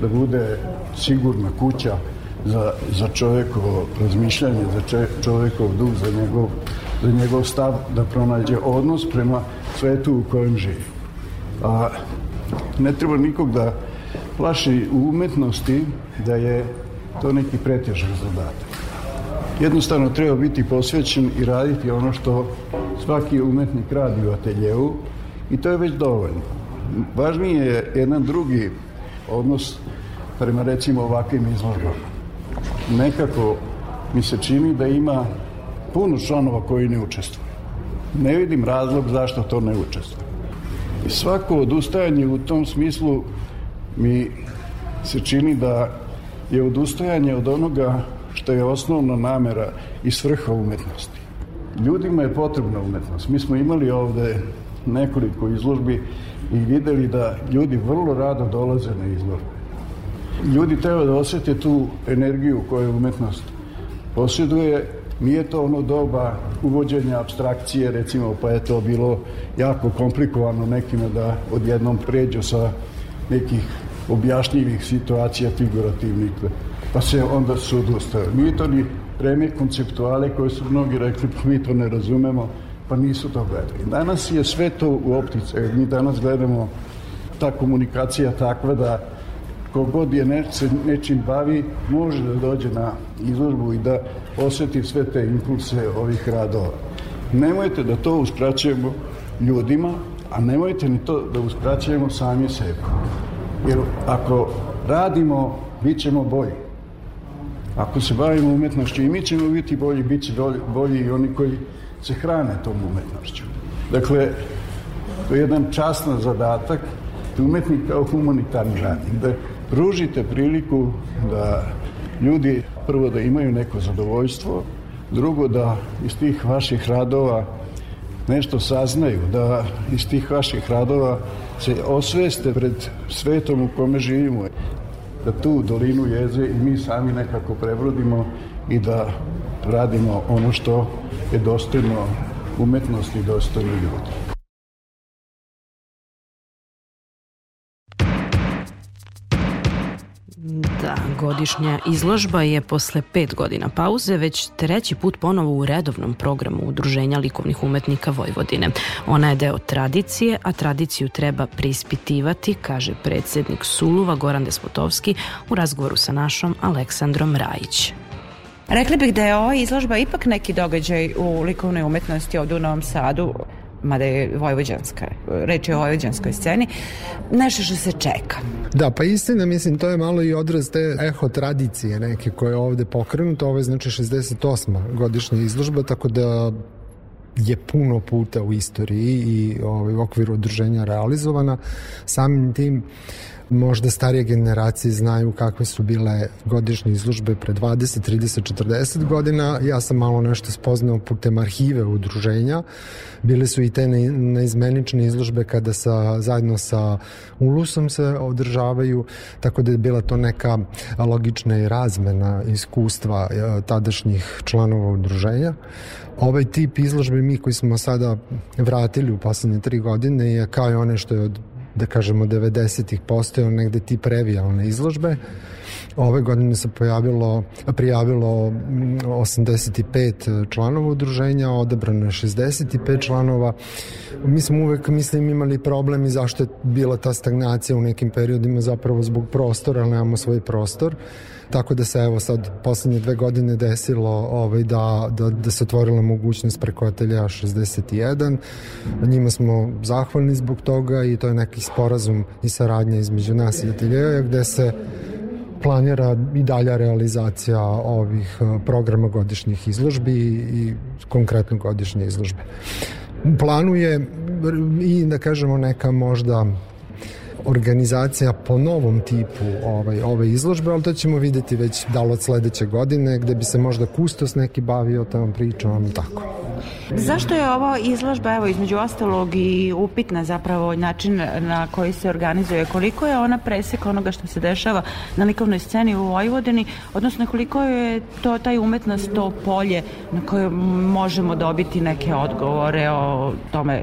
da bude sigurna kuća za, za čovekovo razmišljanje, za čovekov duh, za njegov, za njegov stav da pronađe odnos prema svetu u kojem živi. A ne treba nikog da plaši u umetnosti da je to neki pretežan zadatak. Jednostavno treba biti posvećen i raditi ono što svaki umetnik radi u ateljevu i to je već dovoljno. Važniji je jedan drugi odnos prema recimo ovakvim izložbama. Nekako mi se čini da ima puno članova koji ne učestvuju. Ne vidim razlog zašto to ne učestvuje. I svako odustajanje u tom smislu mi se čini da je odustajanje od onoga što je osnovna namera i svrha umetnosti. Ljudima je potrebna umetnost. Mi smo imali ovde nekoliko izložbi i videli da ljudi vrlo rado dolaze na izložbe. Ljudi treba da osjete tu energiju koju umetnost posjeduje Nije to ono doba uvođenja abstrakcije, recimo, pa je to bilo jako komplikovano nekima da odjednom pređu sa nekih objašnjivih situacija figurativnih, pa se onda su odustali. Nije to ni vreme konceptuale koje su mnogi rekli, pa mi to ne razumemo, pa nisu to gledali. Danas je sve to u optice. Mi danas gledamo ta komunikacija takva da kogod je ne, se nečim bavi, može da dođe na izložbu i da osjeti sve te impulse ovih radova. Nemojte da to uskraćujemo ljudima, a nemojte ni to da uskraćujemo sami sebi. Jer ako radimo, bit ćemo bolji. Ako se bavimo umetnošću i mi ćemo biti bolji, bit će bolji, i oni koji se hrane tom umetnošću. Dakle, to je jedan častan zadatak da umetnik kao humanitarni radnik, da pružite priliku da ljudi prvo da imaju neko zadovoljstvo, drugo da iz tih vaših radova nešto saznaju, da iz tih vaših radova se osveste pred svetom u kome živimo, da tu dolinu jeze i mi sami nekako prebrodimo i da radimo ono što je dostojno umetnosti i dostojno ljudi. Da, godišnja izložba je posle pet godina pauze već treći put ponovo u redovnom programu Udruženja likovnih umetnika Vojvodine. Ona je deo tradicije, a tradiciju treba preispitivati, kaže predsednik Suluva Goran Despotovski u razgovoru sa našom Aleksandrom Rajić. Rekli bih da je ova izložba ipak neki događaj u likovnoj umetnosti ovde u Novom Sadu, mada je vojvođanska, reč je o vojvođanskoj sceni, nešto što se čeka. Da, pa istina, mislim, to je malo i odraz te eho tradicije neke koje je ovde pokrenuto. Ovo je znači 68. godišnja izložba, tako da je puno puta u istoriji i ovaj, u okviru udruženja realizovana. Samim tim možda starije generacije znaju kakve su bile godišnje izložbe pre 20, 30, 40 godina. Ja sam malo nešto spoznao putem arhive udruženja. Bile su i te ne- neizmenične izložbe kada sa, zajedno sa Ulusom se održavaju, tako da je bila to neka logična i razmena iskustva e, tadašnjih članova udruženja. Ovaj tip izložbe mi koji smo sada vratili u poslednje tri godine je kao i one što je od da kažemo 90-ih postojao negde tip revijalne izložbe. Ove godine se pojavilo, prijavilo mm, 85 članova udruženja, odabrano je 65 članova. Mi smo uvek, mislim, imali problem i zašto je bila ta stagnacija u nekim periodima zapravo zbog prostora, nemamo svoj prostor. Tako da se evo sad poslednje dve godine desilo ovaj, da, da, da se otvorila mogućnost preko atelja 61. Njima smo zahvalni zbog toga i to je neki sporazum i saradnja između nas i ateljeja gde se planira i dalja realizacija ovih eh, programa godišnjih izložbi i konkretno godišnje izložbe. U planu je i da kažemo neka možda organizacija po novom tipu ovaj, ove izložbe, ali to ćemo videti već da li od sledeće godine, gde bi se možda kustos neki bavio tom pričom tako. Zašto je ovo izložba, evo, između ostalog i upitna zapravo način na koji se organizuje? Koliko je ona presek onoga što se dešava na likovnoj sceni u Vojvodini, odnosno koliko je to taj umetnost, to polje na koje možemo dobiti neke odgovore o tome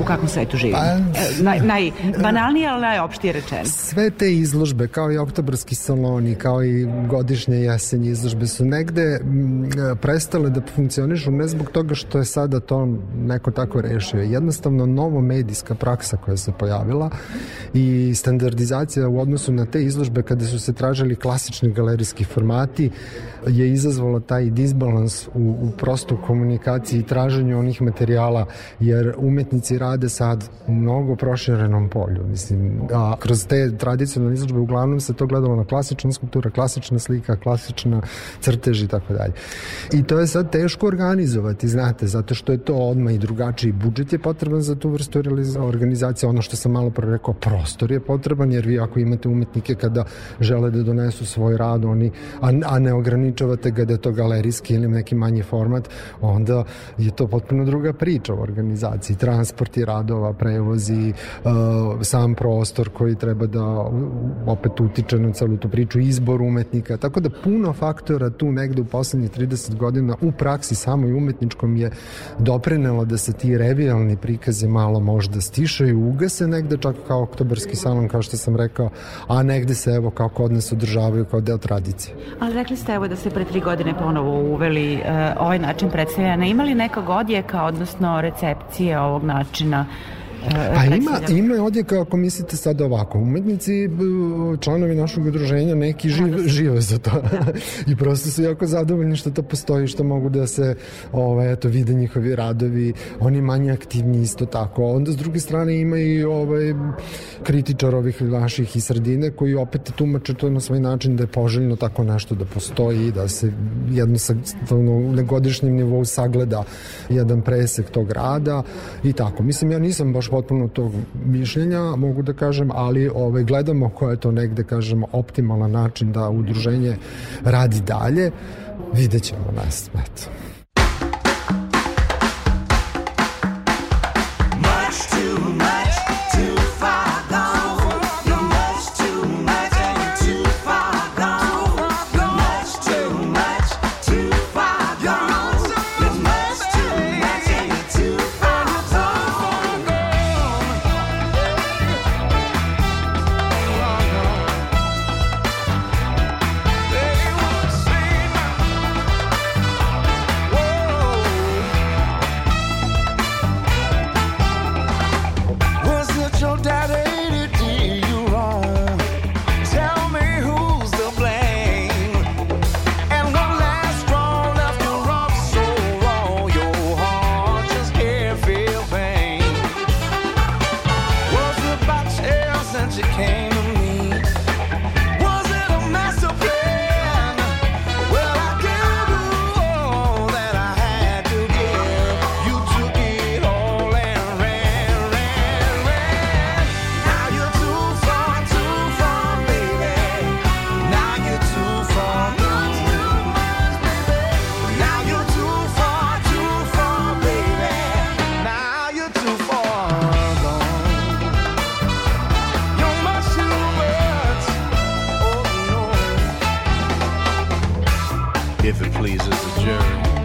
u kakvom svetu živimo? Pa- E, Naj, najbanalnije, ali najopštije rečeno. Sve te izložbe, kao i oktobarski saloni, kao i godišnje jesenje izložbe su negde m, prestale da funkcionišu ne zbog toga što je sada to neko tako rešio. Jednostavno novo medijska praksa koja se pojavila i standardizacija u odnosu na te izložbe kada su se tražili klasični galerijski formati je izazvala taj disbalans u, u prosto komunikaciji i traženju onih materijala jer umetnici rade sad u mnogo proširenom polju. Mislim, a kroz te tradicionalne izložbe uglavnom se to gledalo na klasična skulptura, klasična slika, klasična crtež i tako dalje. I to je sad teško organizovati, znate, zato zato što je to odmah i drugačiji budžet je potreban za tu vrstu organizacije, ono što sam malo pre rekao, prostor je potreban, jer vi ako imate umetnike kada žele da donesu svoj rad, oni, a, a ne ograničavate ga da je to galerijski ili neki manji format, onda je to potpuno druga priča u organizaciji. Transporti radova, prevozi, uh, sam prostor koji treba da opet utiče na celu tu priču, izbor umetnika, tako da puno faktora tu negde u poslednjih 30 godina u praksi samoj umetničkom je doprinelo da se ti revijalni prikazi malo možda stišaju, ugase negde čak kao oktobarski salon kao što sam rekao, a negde se evo kao kod nas održavaju kao deo tradicije. Ali rekli ste evo da ste pre tri godine ponovo uveli e, ovaj način predstavljanja. Ima li nekog odjeka, odnosno recepcije ovog načina Pa ima, ima odjeka ako mislite sad ovako. Umetnici, članovi našeg udruženja, neki žive, žive za to. I prosto su jako zadovoljni što to postoji, što mogu da se ovaj, eto, vide njihovi radovi. Oni manje aktivni isto tako. Onda s druge strane ima i ovaj, kritičar ovih naših iz sredine koji opet tumače to na svoj način da je poželjno tako nešto da postoji, da se jednostavno na godišnjem nivou sagleda jedan presek tog rada i tako. Mislim, ja nisam baš potpuno tog mišljenja, mogu da kažem, ali ovaj, gledamo ko je to negde, kažemo, optimalan način da udruženje radi dalje. Vidjet ćemo nas, eto. If it pleases the jury.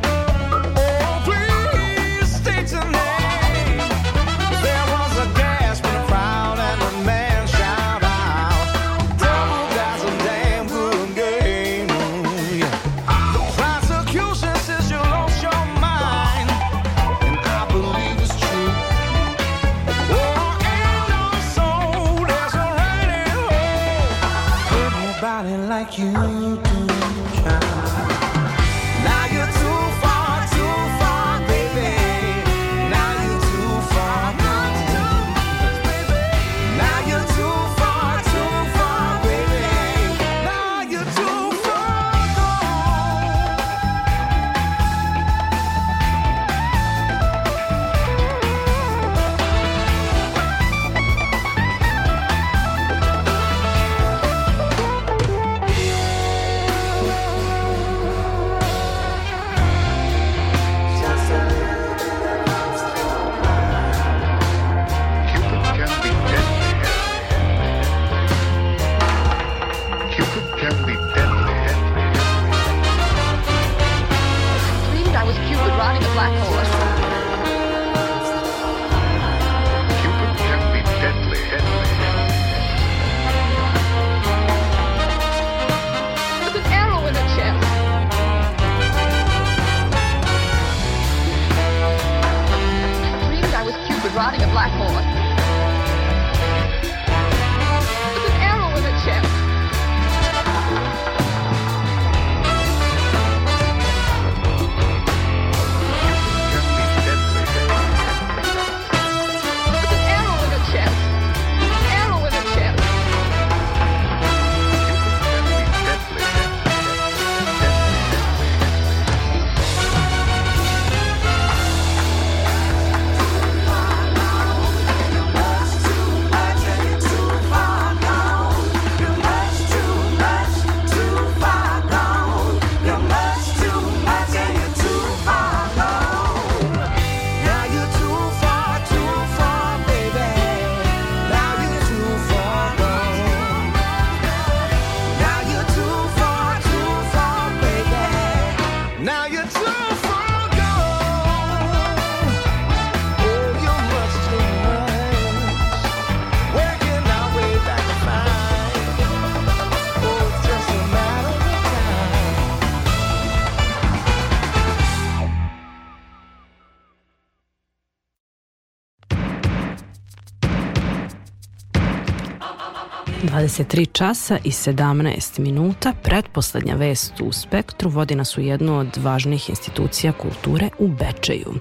23 časa i 17 minuta, pretposlednja vest u Spektru vodi nas u jednu od važnih institucija kulture u Bečeju.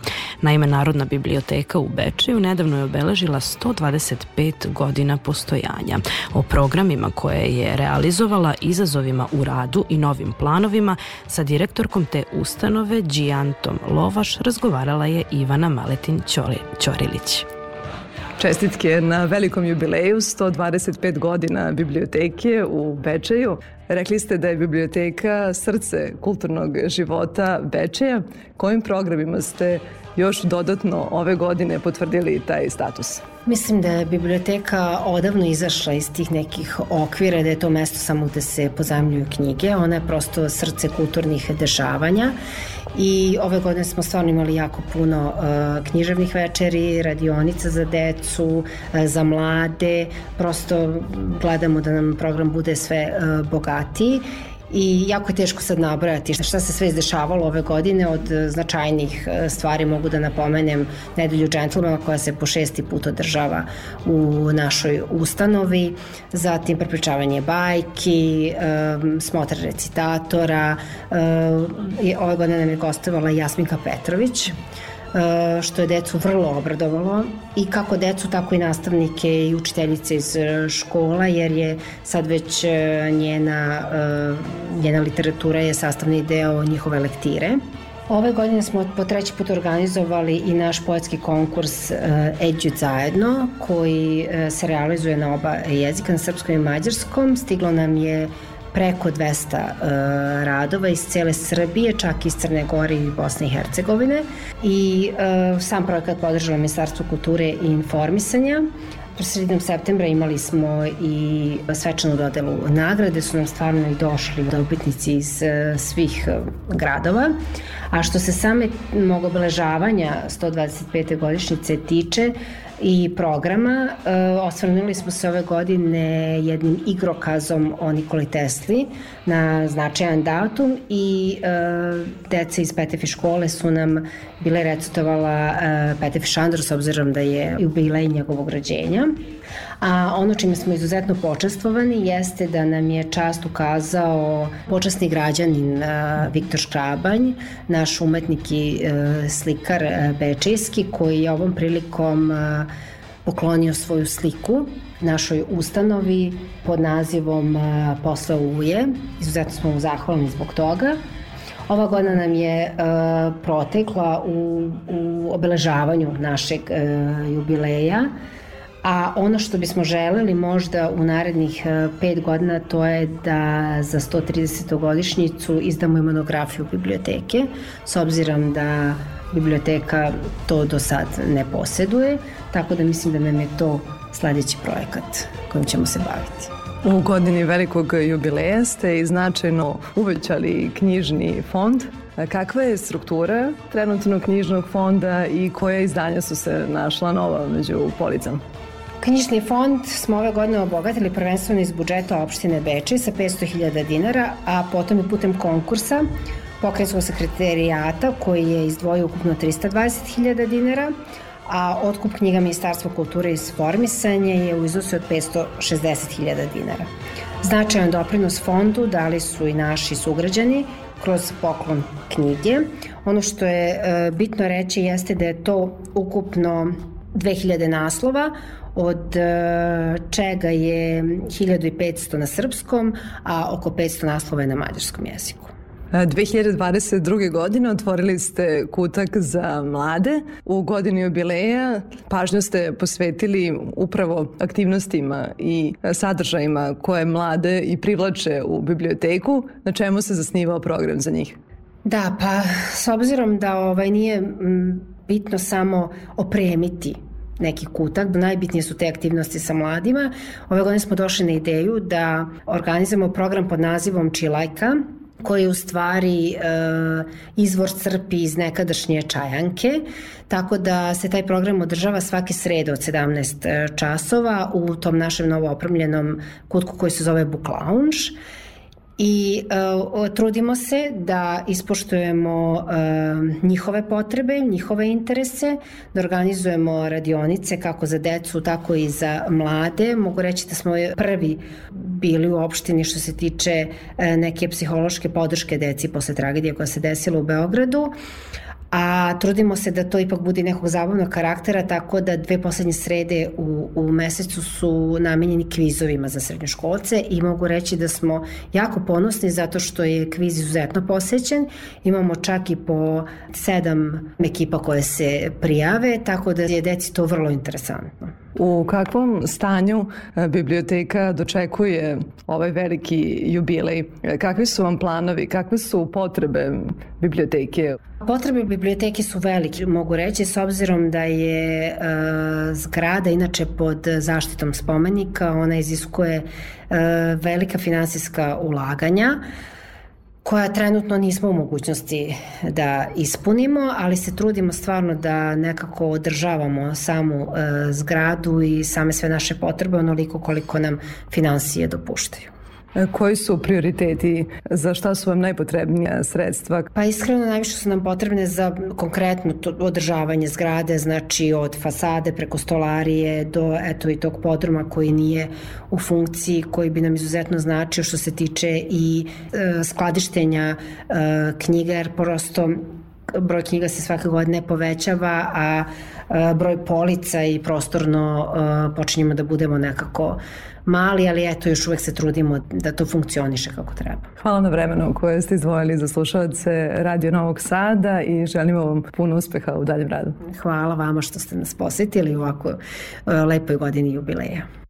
Naime, Narodna biblioteka u Bečeju nedavno je obeležila 125 godina postojanja. O programima koje je realizovala, izazovima u radu i novim planovima sa direktorkom te ustanove Đijantom Lovaš razgovarala je Ivana Maletin Ćori- Ćorilić. Čestitke na velikom jubileju 125 godina biblioteke u Bečeju. Rekli ste da je biblioteka srce kulturnog života Bečeja. Kojim programima ste još dodatno ove godine potvrdili taj status? Mislim da je biblioteka odavno izašla iz tih nekih okvira, da je to mesto samo gde se pozajemljuju knjige. Ona je prosto srce kulturnih dešavanja i ove godine smo stvarno imali jako puno uh, književnih večeri, radionica za decu, uh, za mlade, prosto gledamo da nam program bude sve uh, bogatiji i jako je teško sad nabrojati šta se sve izdešavalo ove godine. Od e, značajnih e, stvari mogu da napomenem. Nedelju džentlmana koja se po šesti put održava u našoj ustanovi, zatim prepričavanje bajki, um, smotra recitatora, ove godine nam je gostovala Jasminka Petrović, e, što je decu vrlo obradovalo i kako decu, tako i nastavnike i učiteljice iz e, škola, jer je sad već e, njena, njena literatura je sastavni deo njihove lektire. Ove godine smo po treći put organizovali i naš poetski konkurs Eđut zajedno, koji se realizuje na oba jezika, na srpskom i mađarskom. Stiglo nam je preko 200 uh, radova iz cele Srbije, čak iz Crne Gore i Bosne i Hercegovine. I uh, sam projekat podržalo Ministarstvo kulture i informisanja. Sredinom septembra imali smo i svečanu dodelu nagrade, su nam stvarno i došli dobitnici iz uh, svih gradova. A što se same mog obeležavanja 125. godišnjice tiče, i programa. E, osvrnuli smo se ove godine jednim igrokazom o Nikoli Tesli na značajan datum i e, deca iz Petefi škole su nam bile recitovala e, Petefi Šandor s obzirom da je jubilej njegovog rođenja. A ono čime smo izuzetno počestvovani jeste da nam je čast ukazao počasni građanin Viktor Škrabanj, naš umetnik i slikar Bečejski, koji je ovom prilikom poklonio svoju sliku našoj ustanovi pod nazivom Posle uje. Izuzetno smo mu zahvalni zbog toga. Ova godina nam je uh, protekla u, u obeležavanju našeg uh, jubileja a ono što bismo želeli možda u narednih e, pet godina to je da za 130. godišnjicu izdamo i monografiju biblioteke, s obzirom da biblioteka to do sad ne poseduje, tako da mislim da nam je to sledeći projekat kojim ćemo se baviti. U godini velikog jubileja ste i značajno uvećali knjižni fond. Kakva je struktura trenutno knjižnog fonda i koje izdanja su se našla nova među policama? Knjižni fond smo ove godine obogatili prvenstveno iz budžeta opštine Bečej sa 500.000 dinara, a potom i putem konkursa pokrajinskog sekretarijata koji je izdvojio ukupno 320.000 dinara, a otkup knjiga Ministarstva kulture i informisanja je u iznosu od 560.000 dinara. Značajan doprinos fondu dali su i naši sugrađani kroz poklon knjige. Ono što je e, bitno reći jeste da je to ukupno 2000 naslova, od e, čega je 1500 na srpskom, a oko 500 naslova je na mađarskom jeziku. 2022. godine otvorili ste kutak za mlade. U godini jubileja pažnju ste posvetili upravo aktivnostima i sadržajima koje mlade i privlače u biblioteku. Na čemu se zasnivao program za njih? Da, pa s obzirom da ovaj nije bitno samo opremiti neki kutak. Najbitnije su te aktivnosti sa mladima. Ove godine smo došli na ideju da organizujemo program pod nazivom Čilajka, koji u stvari e, izvor crpi iz nekadašnje čajanke, tako da se taj program održava svake srede od 17 e, časova u tom našem novo opremljenom kutku koji se zove Book Lounge i uh, trudimo se da ispoštujemo uh, njihove potrebe, njihove interese, da organizujemo radionice kako za decu, tako i za mlade. Mogu reći da smo prvi bili u opštini što se tiče uh, neke psihološke podrške deci posle tragedije koja se desila u Beogradu. Uh, a trudimo se da to ipak bude nekog zabavnog karaktera, tako da dve poslednje srede u, u mesecu su namenjeni kvizovima za srednjoškolce i mogu reći da smo jako ponosni zato što je kviz izuzetno posećen. Imamo čak i po sedam ekipa koje se prijave, tako da je deci to vrlo interesantno. U kakvom stanju e, biblioteka dočekuje ovaj veliki jubilej? E, Kakvi su vam planovi? Kakve su potrebe biblioteke? Potrebe biblioteke su velike, mogu reći, s obzirom da je e, zgrada inače pod zaštitom spomenika, ona iziskuje e, velika finansijska ulaganja koja trenutno nismo u mogućnosti da ispunimo, ali se trudimo stvarno da nekako održavamo samu e, zgradu i same sve naše potrebe onoliko koliko nam finansije dopuštaju. E, Koji su prioriteti? Za šta su vam najpotrebnija sredstva? Pa iskreno najviše su nam potrebne za konkretno to održavanje zgrade, znači od fasade preko stolarije do eto i tog podruma koji nije u funkciji, koji bi nam izuzetno značio što se tiče i e, skladištenja e, knjiga, jer prosto broj knjiga se svake godine povećava, a e, broj polica i prostorno e, počinjemo da budemo nekako mali, ali eto još uvek se trudimo da to funkcioniše kako treba. Hvala na vremenu koje ste izdvojili za slušalce Radio Novog Sada i želimo vam puno uspeha u daljem radu. Hvala vama što ste nas posetili u ovako e, lepoj godini jubileja.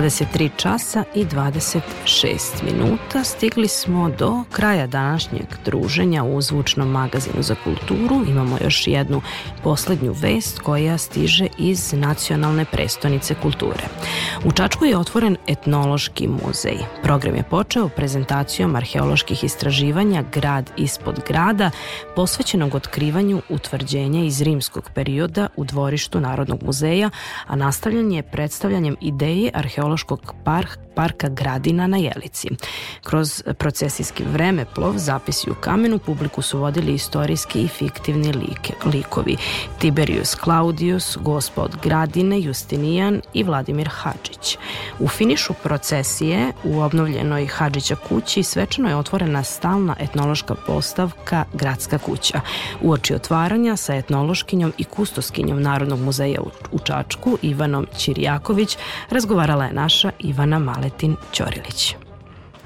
23 časa i 26 minuta stigli smo do kraja današnjeg druženja u zvučnom magazinu za kulturu. Imamo još jednu poslednju vest koja stiže iz Nacionalne prestonice kulture. U Čačku je otvoren etnološki muzej. Program je počeo prezentacijom arheoloških istraživanja Grad ispod grada, posvećenog otkrivanju utvrđenja iz rimskog perioda u dvorištu Narodnog muzeja, a nastavljen je predstavljanjem ideje arheološkog par parka Gradina na Jelici. Kroz procesijski vremeplov, zapisi u kamenu, publiku su vodili istorijski i fiktivni like, likovi Tiberius Claudius, gospod Gradine, Justinijan i Vladimir Hadžić. U finišu procesije u obnovljenoj Hadžića kući svečano je otvorena stalna etnološka postavka Gradska kuća. U oči otvaranja sa etnološkinjom i kustoskinjom Narodnog muzeja u- u Čačku Ivanom Ćirijaković razgovarala je naša Ivana Maletin Ćorilić.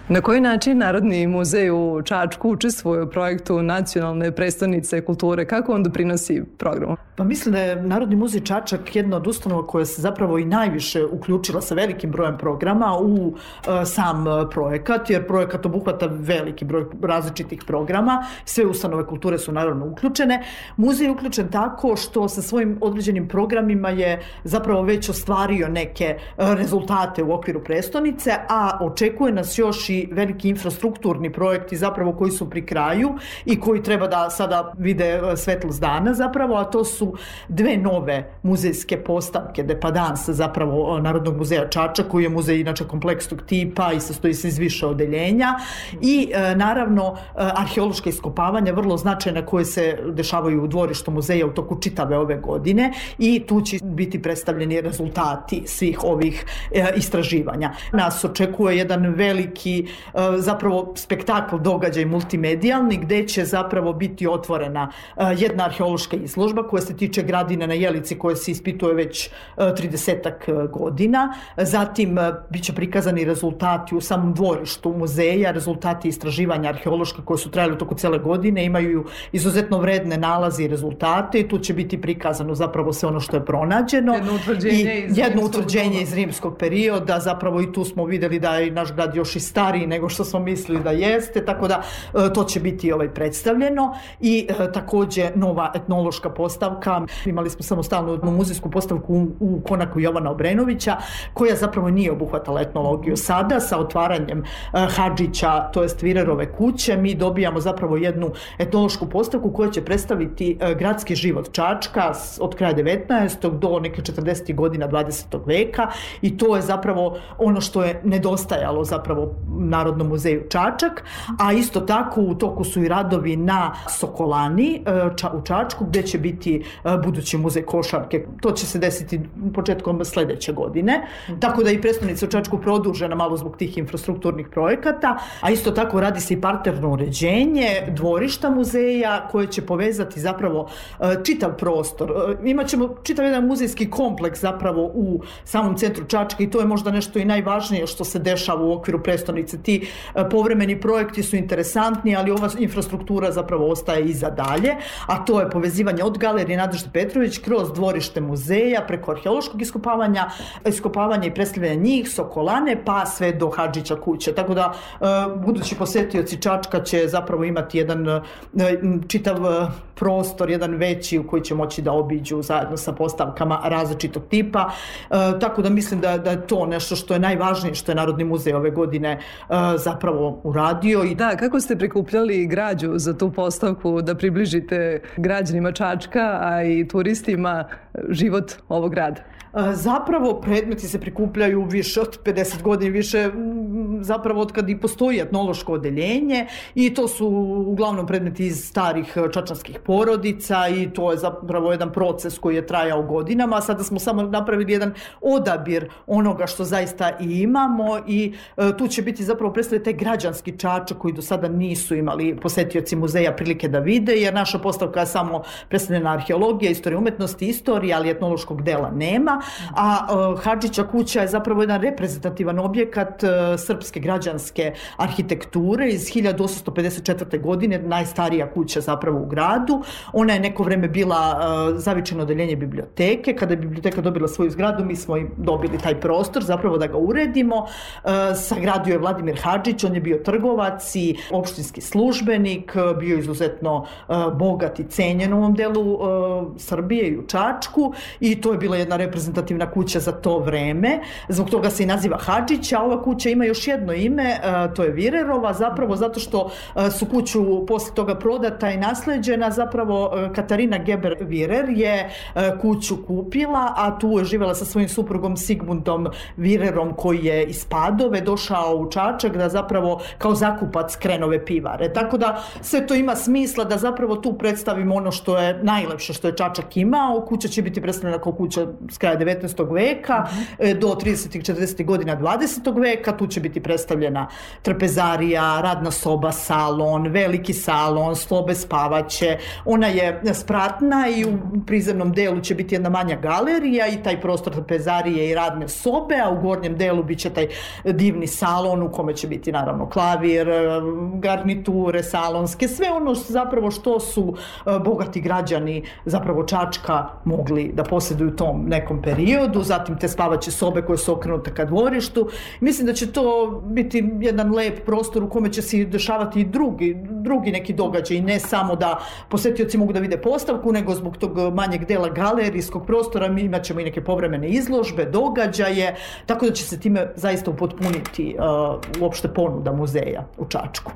Na koji način Narodni muzej u Čačku učestvuje u projektu Nacionalne prestonice kulture? Kako on doprinosi programu? Pa mislim da je Narodni muzej Čačak jedna od ustanova koja se zapravo i najviše uključila sa velikim brojem programa u e, sam projekat, jer projekat obuhvata veliki broj različitih programa. Sve ustanove kulture su naravno uključene. Muzej je uključen tako što sa svojim određenim programima je zapravo već ostvario neke e, rezultate u okviru prestonice, a očekuje nas još veliki infrastrukturni projekti zapravo koji su pri kraju i koji treba da sada vide e, svetlost dana zapravo, a to su dve nove muzejske postavke Depadans zapravo e, Narodnog muzeja Čača koji je muzej inače kompleksnog tipa i sastoji se iz više odeljenja i e, naravno e, arheološka iskopavanja vrlo značajna koje se dešavaju u dvorištu muzeja u toku čitave ove godine i tu će biti predstavljeni rezultati svih ovih istraživanja. Nas očekuje jedan veliki e, zapravo spektakl događaj multimedijalni gde će zapravo biti otvorena e, jedna arheološka izložba koja se tiče gradine na Jelici koja se ispituje već 30 godina. Zatim e, biće prikazani rezultati u samom dvorištu muzeja, rezultati istraživanja arheološka koje su trajali u toku cele godine, imaju izuzetno vredne nalaze i rezultate i tu će biti prikazano zapravo sve ono što je pronađeno. Jedno utvrđenje I iz jedno rimskog utvrđenje iz rimskog perioda, zapravo i tu smo videli da je naš grad još i stariji nego što smo mislili da jeste, tako da e, to će biti ovaj predstavljeno i e, takođe nova etnološka postavka. Imali smo samostalnu muzejsku postavku u, u konaku Jovana Obrenovića koja zapravo nije obuhvatala etnologiju. Sada sa otvaranjem e, Hadžića, to jest Virerove kuće, mi dobijamo zapravo jednu etnološku postavku koja će predstaviti gradski život Čačka od kraja 19. do neke 40. godina 20. veka i to je zapravo ono što je nedostajalo zapravo Narodnom muzeju Čačak, a isto tako u toku su i radovi na Sokolani e, u Čačku gde će biti e, budući muzej košarke. To će se desiti početkom sledeće godine. Tako da i predstavnica u Čačku produžena malo zbog tih infrastrukturnih projekata, a isto tako radi se i parterno uređenje dvorišta muzeja koje će povezati zapravo e, čitav prostor. Imaćemo čitav jedan muzejski kompleks zapravo u samom centru Čačka i to je možda nešto i najvažnije što se dešava u okviru prestonice. Ti e, povremeni projekti su interesantni, ali ova infrastruktura zapravo ostaje i za dalje, a to je povezivanje od galerije Nadežde Petrović kroz dvorište muzeja, preko arheološkog iskopavanja, iskopavanja i predstavljanja njih, Sokolane, pa sve do Hadžića kuće. Tako da e, budući posetioci Čačka će zapravo imati jedan e, čitav prostor, jedan veći u koji će moći da obiđu zajedno sa postavkama različitog tipa. E, tako da mislim da, da je to nešto što je najvažnije što je Narodni muzej ove godine e, zapravo uradio. I Da, kako ste prikupljali građu za tu postavku da približite građanima Čačka, a i turistima život ovog grada? Zapravo predmeti se prikupljaju više od 50 godina, više zapravo od kad i postoji etnološko odeljenje i to su uglavnom predmeti iz starih e, čačanskih porodica i to je zapravo jedan proces koji je trajao godinama, sada smo samo napravili jedan odabir onoga što zaista i imamo i e, tu će biti zapravo predstavljati taj građanski čačak koji do sada nisu imali posetioci muzeja prilike da vide, jer naša postavka je samo predstavljena arheologija, istorija umetnosti, istorija, ali etnološkog dela nema, a uh, Hadžića kuća je zapravo jedan reprezentativan objekat uh, srpske građanske arhitekture iz 1854. godine, najstarija kuća zapravo u gradu. Ona je neko vreme bila uh, zavičeno odeljenje biblioteke. Kada je biblioteka dobila svoju zgradu, mi smo im dobili taj prostor zapravo da ga uredimo. Sagradio je Vladimir Hadžić, on je bio trgovac i opštinski službenik, bio izuzetno bogat i cenjen u ovom delu Srbije i u Čačku i to je bila jedna reprezentativna kuća za to vreme. Zbog toga se i naziva Hadžić, a ova kuća ima još jedno ime, uh, to je Virerova, zapravo zato što uh, su kuću posle toga prodata i nasleđena, zapravo uh, Katarina Geber Virer je kuću kupila, a tu je živela sa svojim suprugom Sigmundom Virerom koji je iz Padove došao u Čačak da zapravo kao zakupac krenove pivare. Tako da sve to ima smisla da zapravo tu predstavimo ono što je najlepše što je Čačak imao. Kuća će biti predstavljena kao kuća s kraja 19. veka e, do 30. i 40. godina 20. veka. Tu će biti predstavljena trpezarija, radna soba, salon, veliki salon, slobe spavaće. Ona je spratna i u prizemnom delu će biti jedna manja galerija i taj prostor trpezarije i radne sobe, a u gornjem delu biće taj divni salon u kome će biti naravno klavir, e, garniture salonske, sve ono što zapravo što su e, bogati građani zapravo Čačka mogli da posjeduju tom nekom periodu, zatim te spavaće sobe koje su okrenute ka dvorištu. Mislim da će to biti jedan lep prostor u kome će se dešavati i drugi, drugi neki događaj, ne samo da posetioci mogu da vide postavku, nego zbog tog manjeg dela galerijskog prostora mi imat ćemo i neke povremene izložbe, događaje, tako da će se time zaista upotpuniti uh, uopšte ponuda muzeja u Čačku.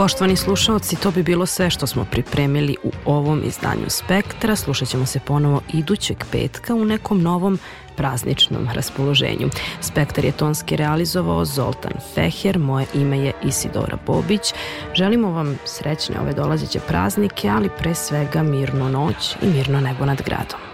Poštovani slušaoci, to bi bilo sve što smo pripremili u ovom izdanju Spektra. Slušat ćemo se ponovo idućeg petka u nekom novom prazničnom raspoloženju. Spektar je tonski realizovao Zoltan Feher, moje ime je Isidora Bobić. Želimo vam srećne ove dolazeće praznike, ali pre svega mirnu noć i mirno nebo nad gradom.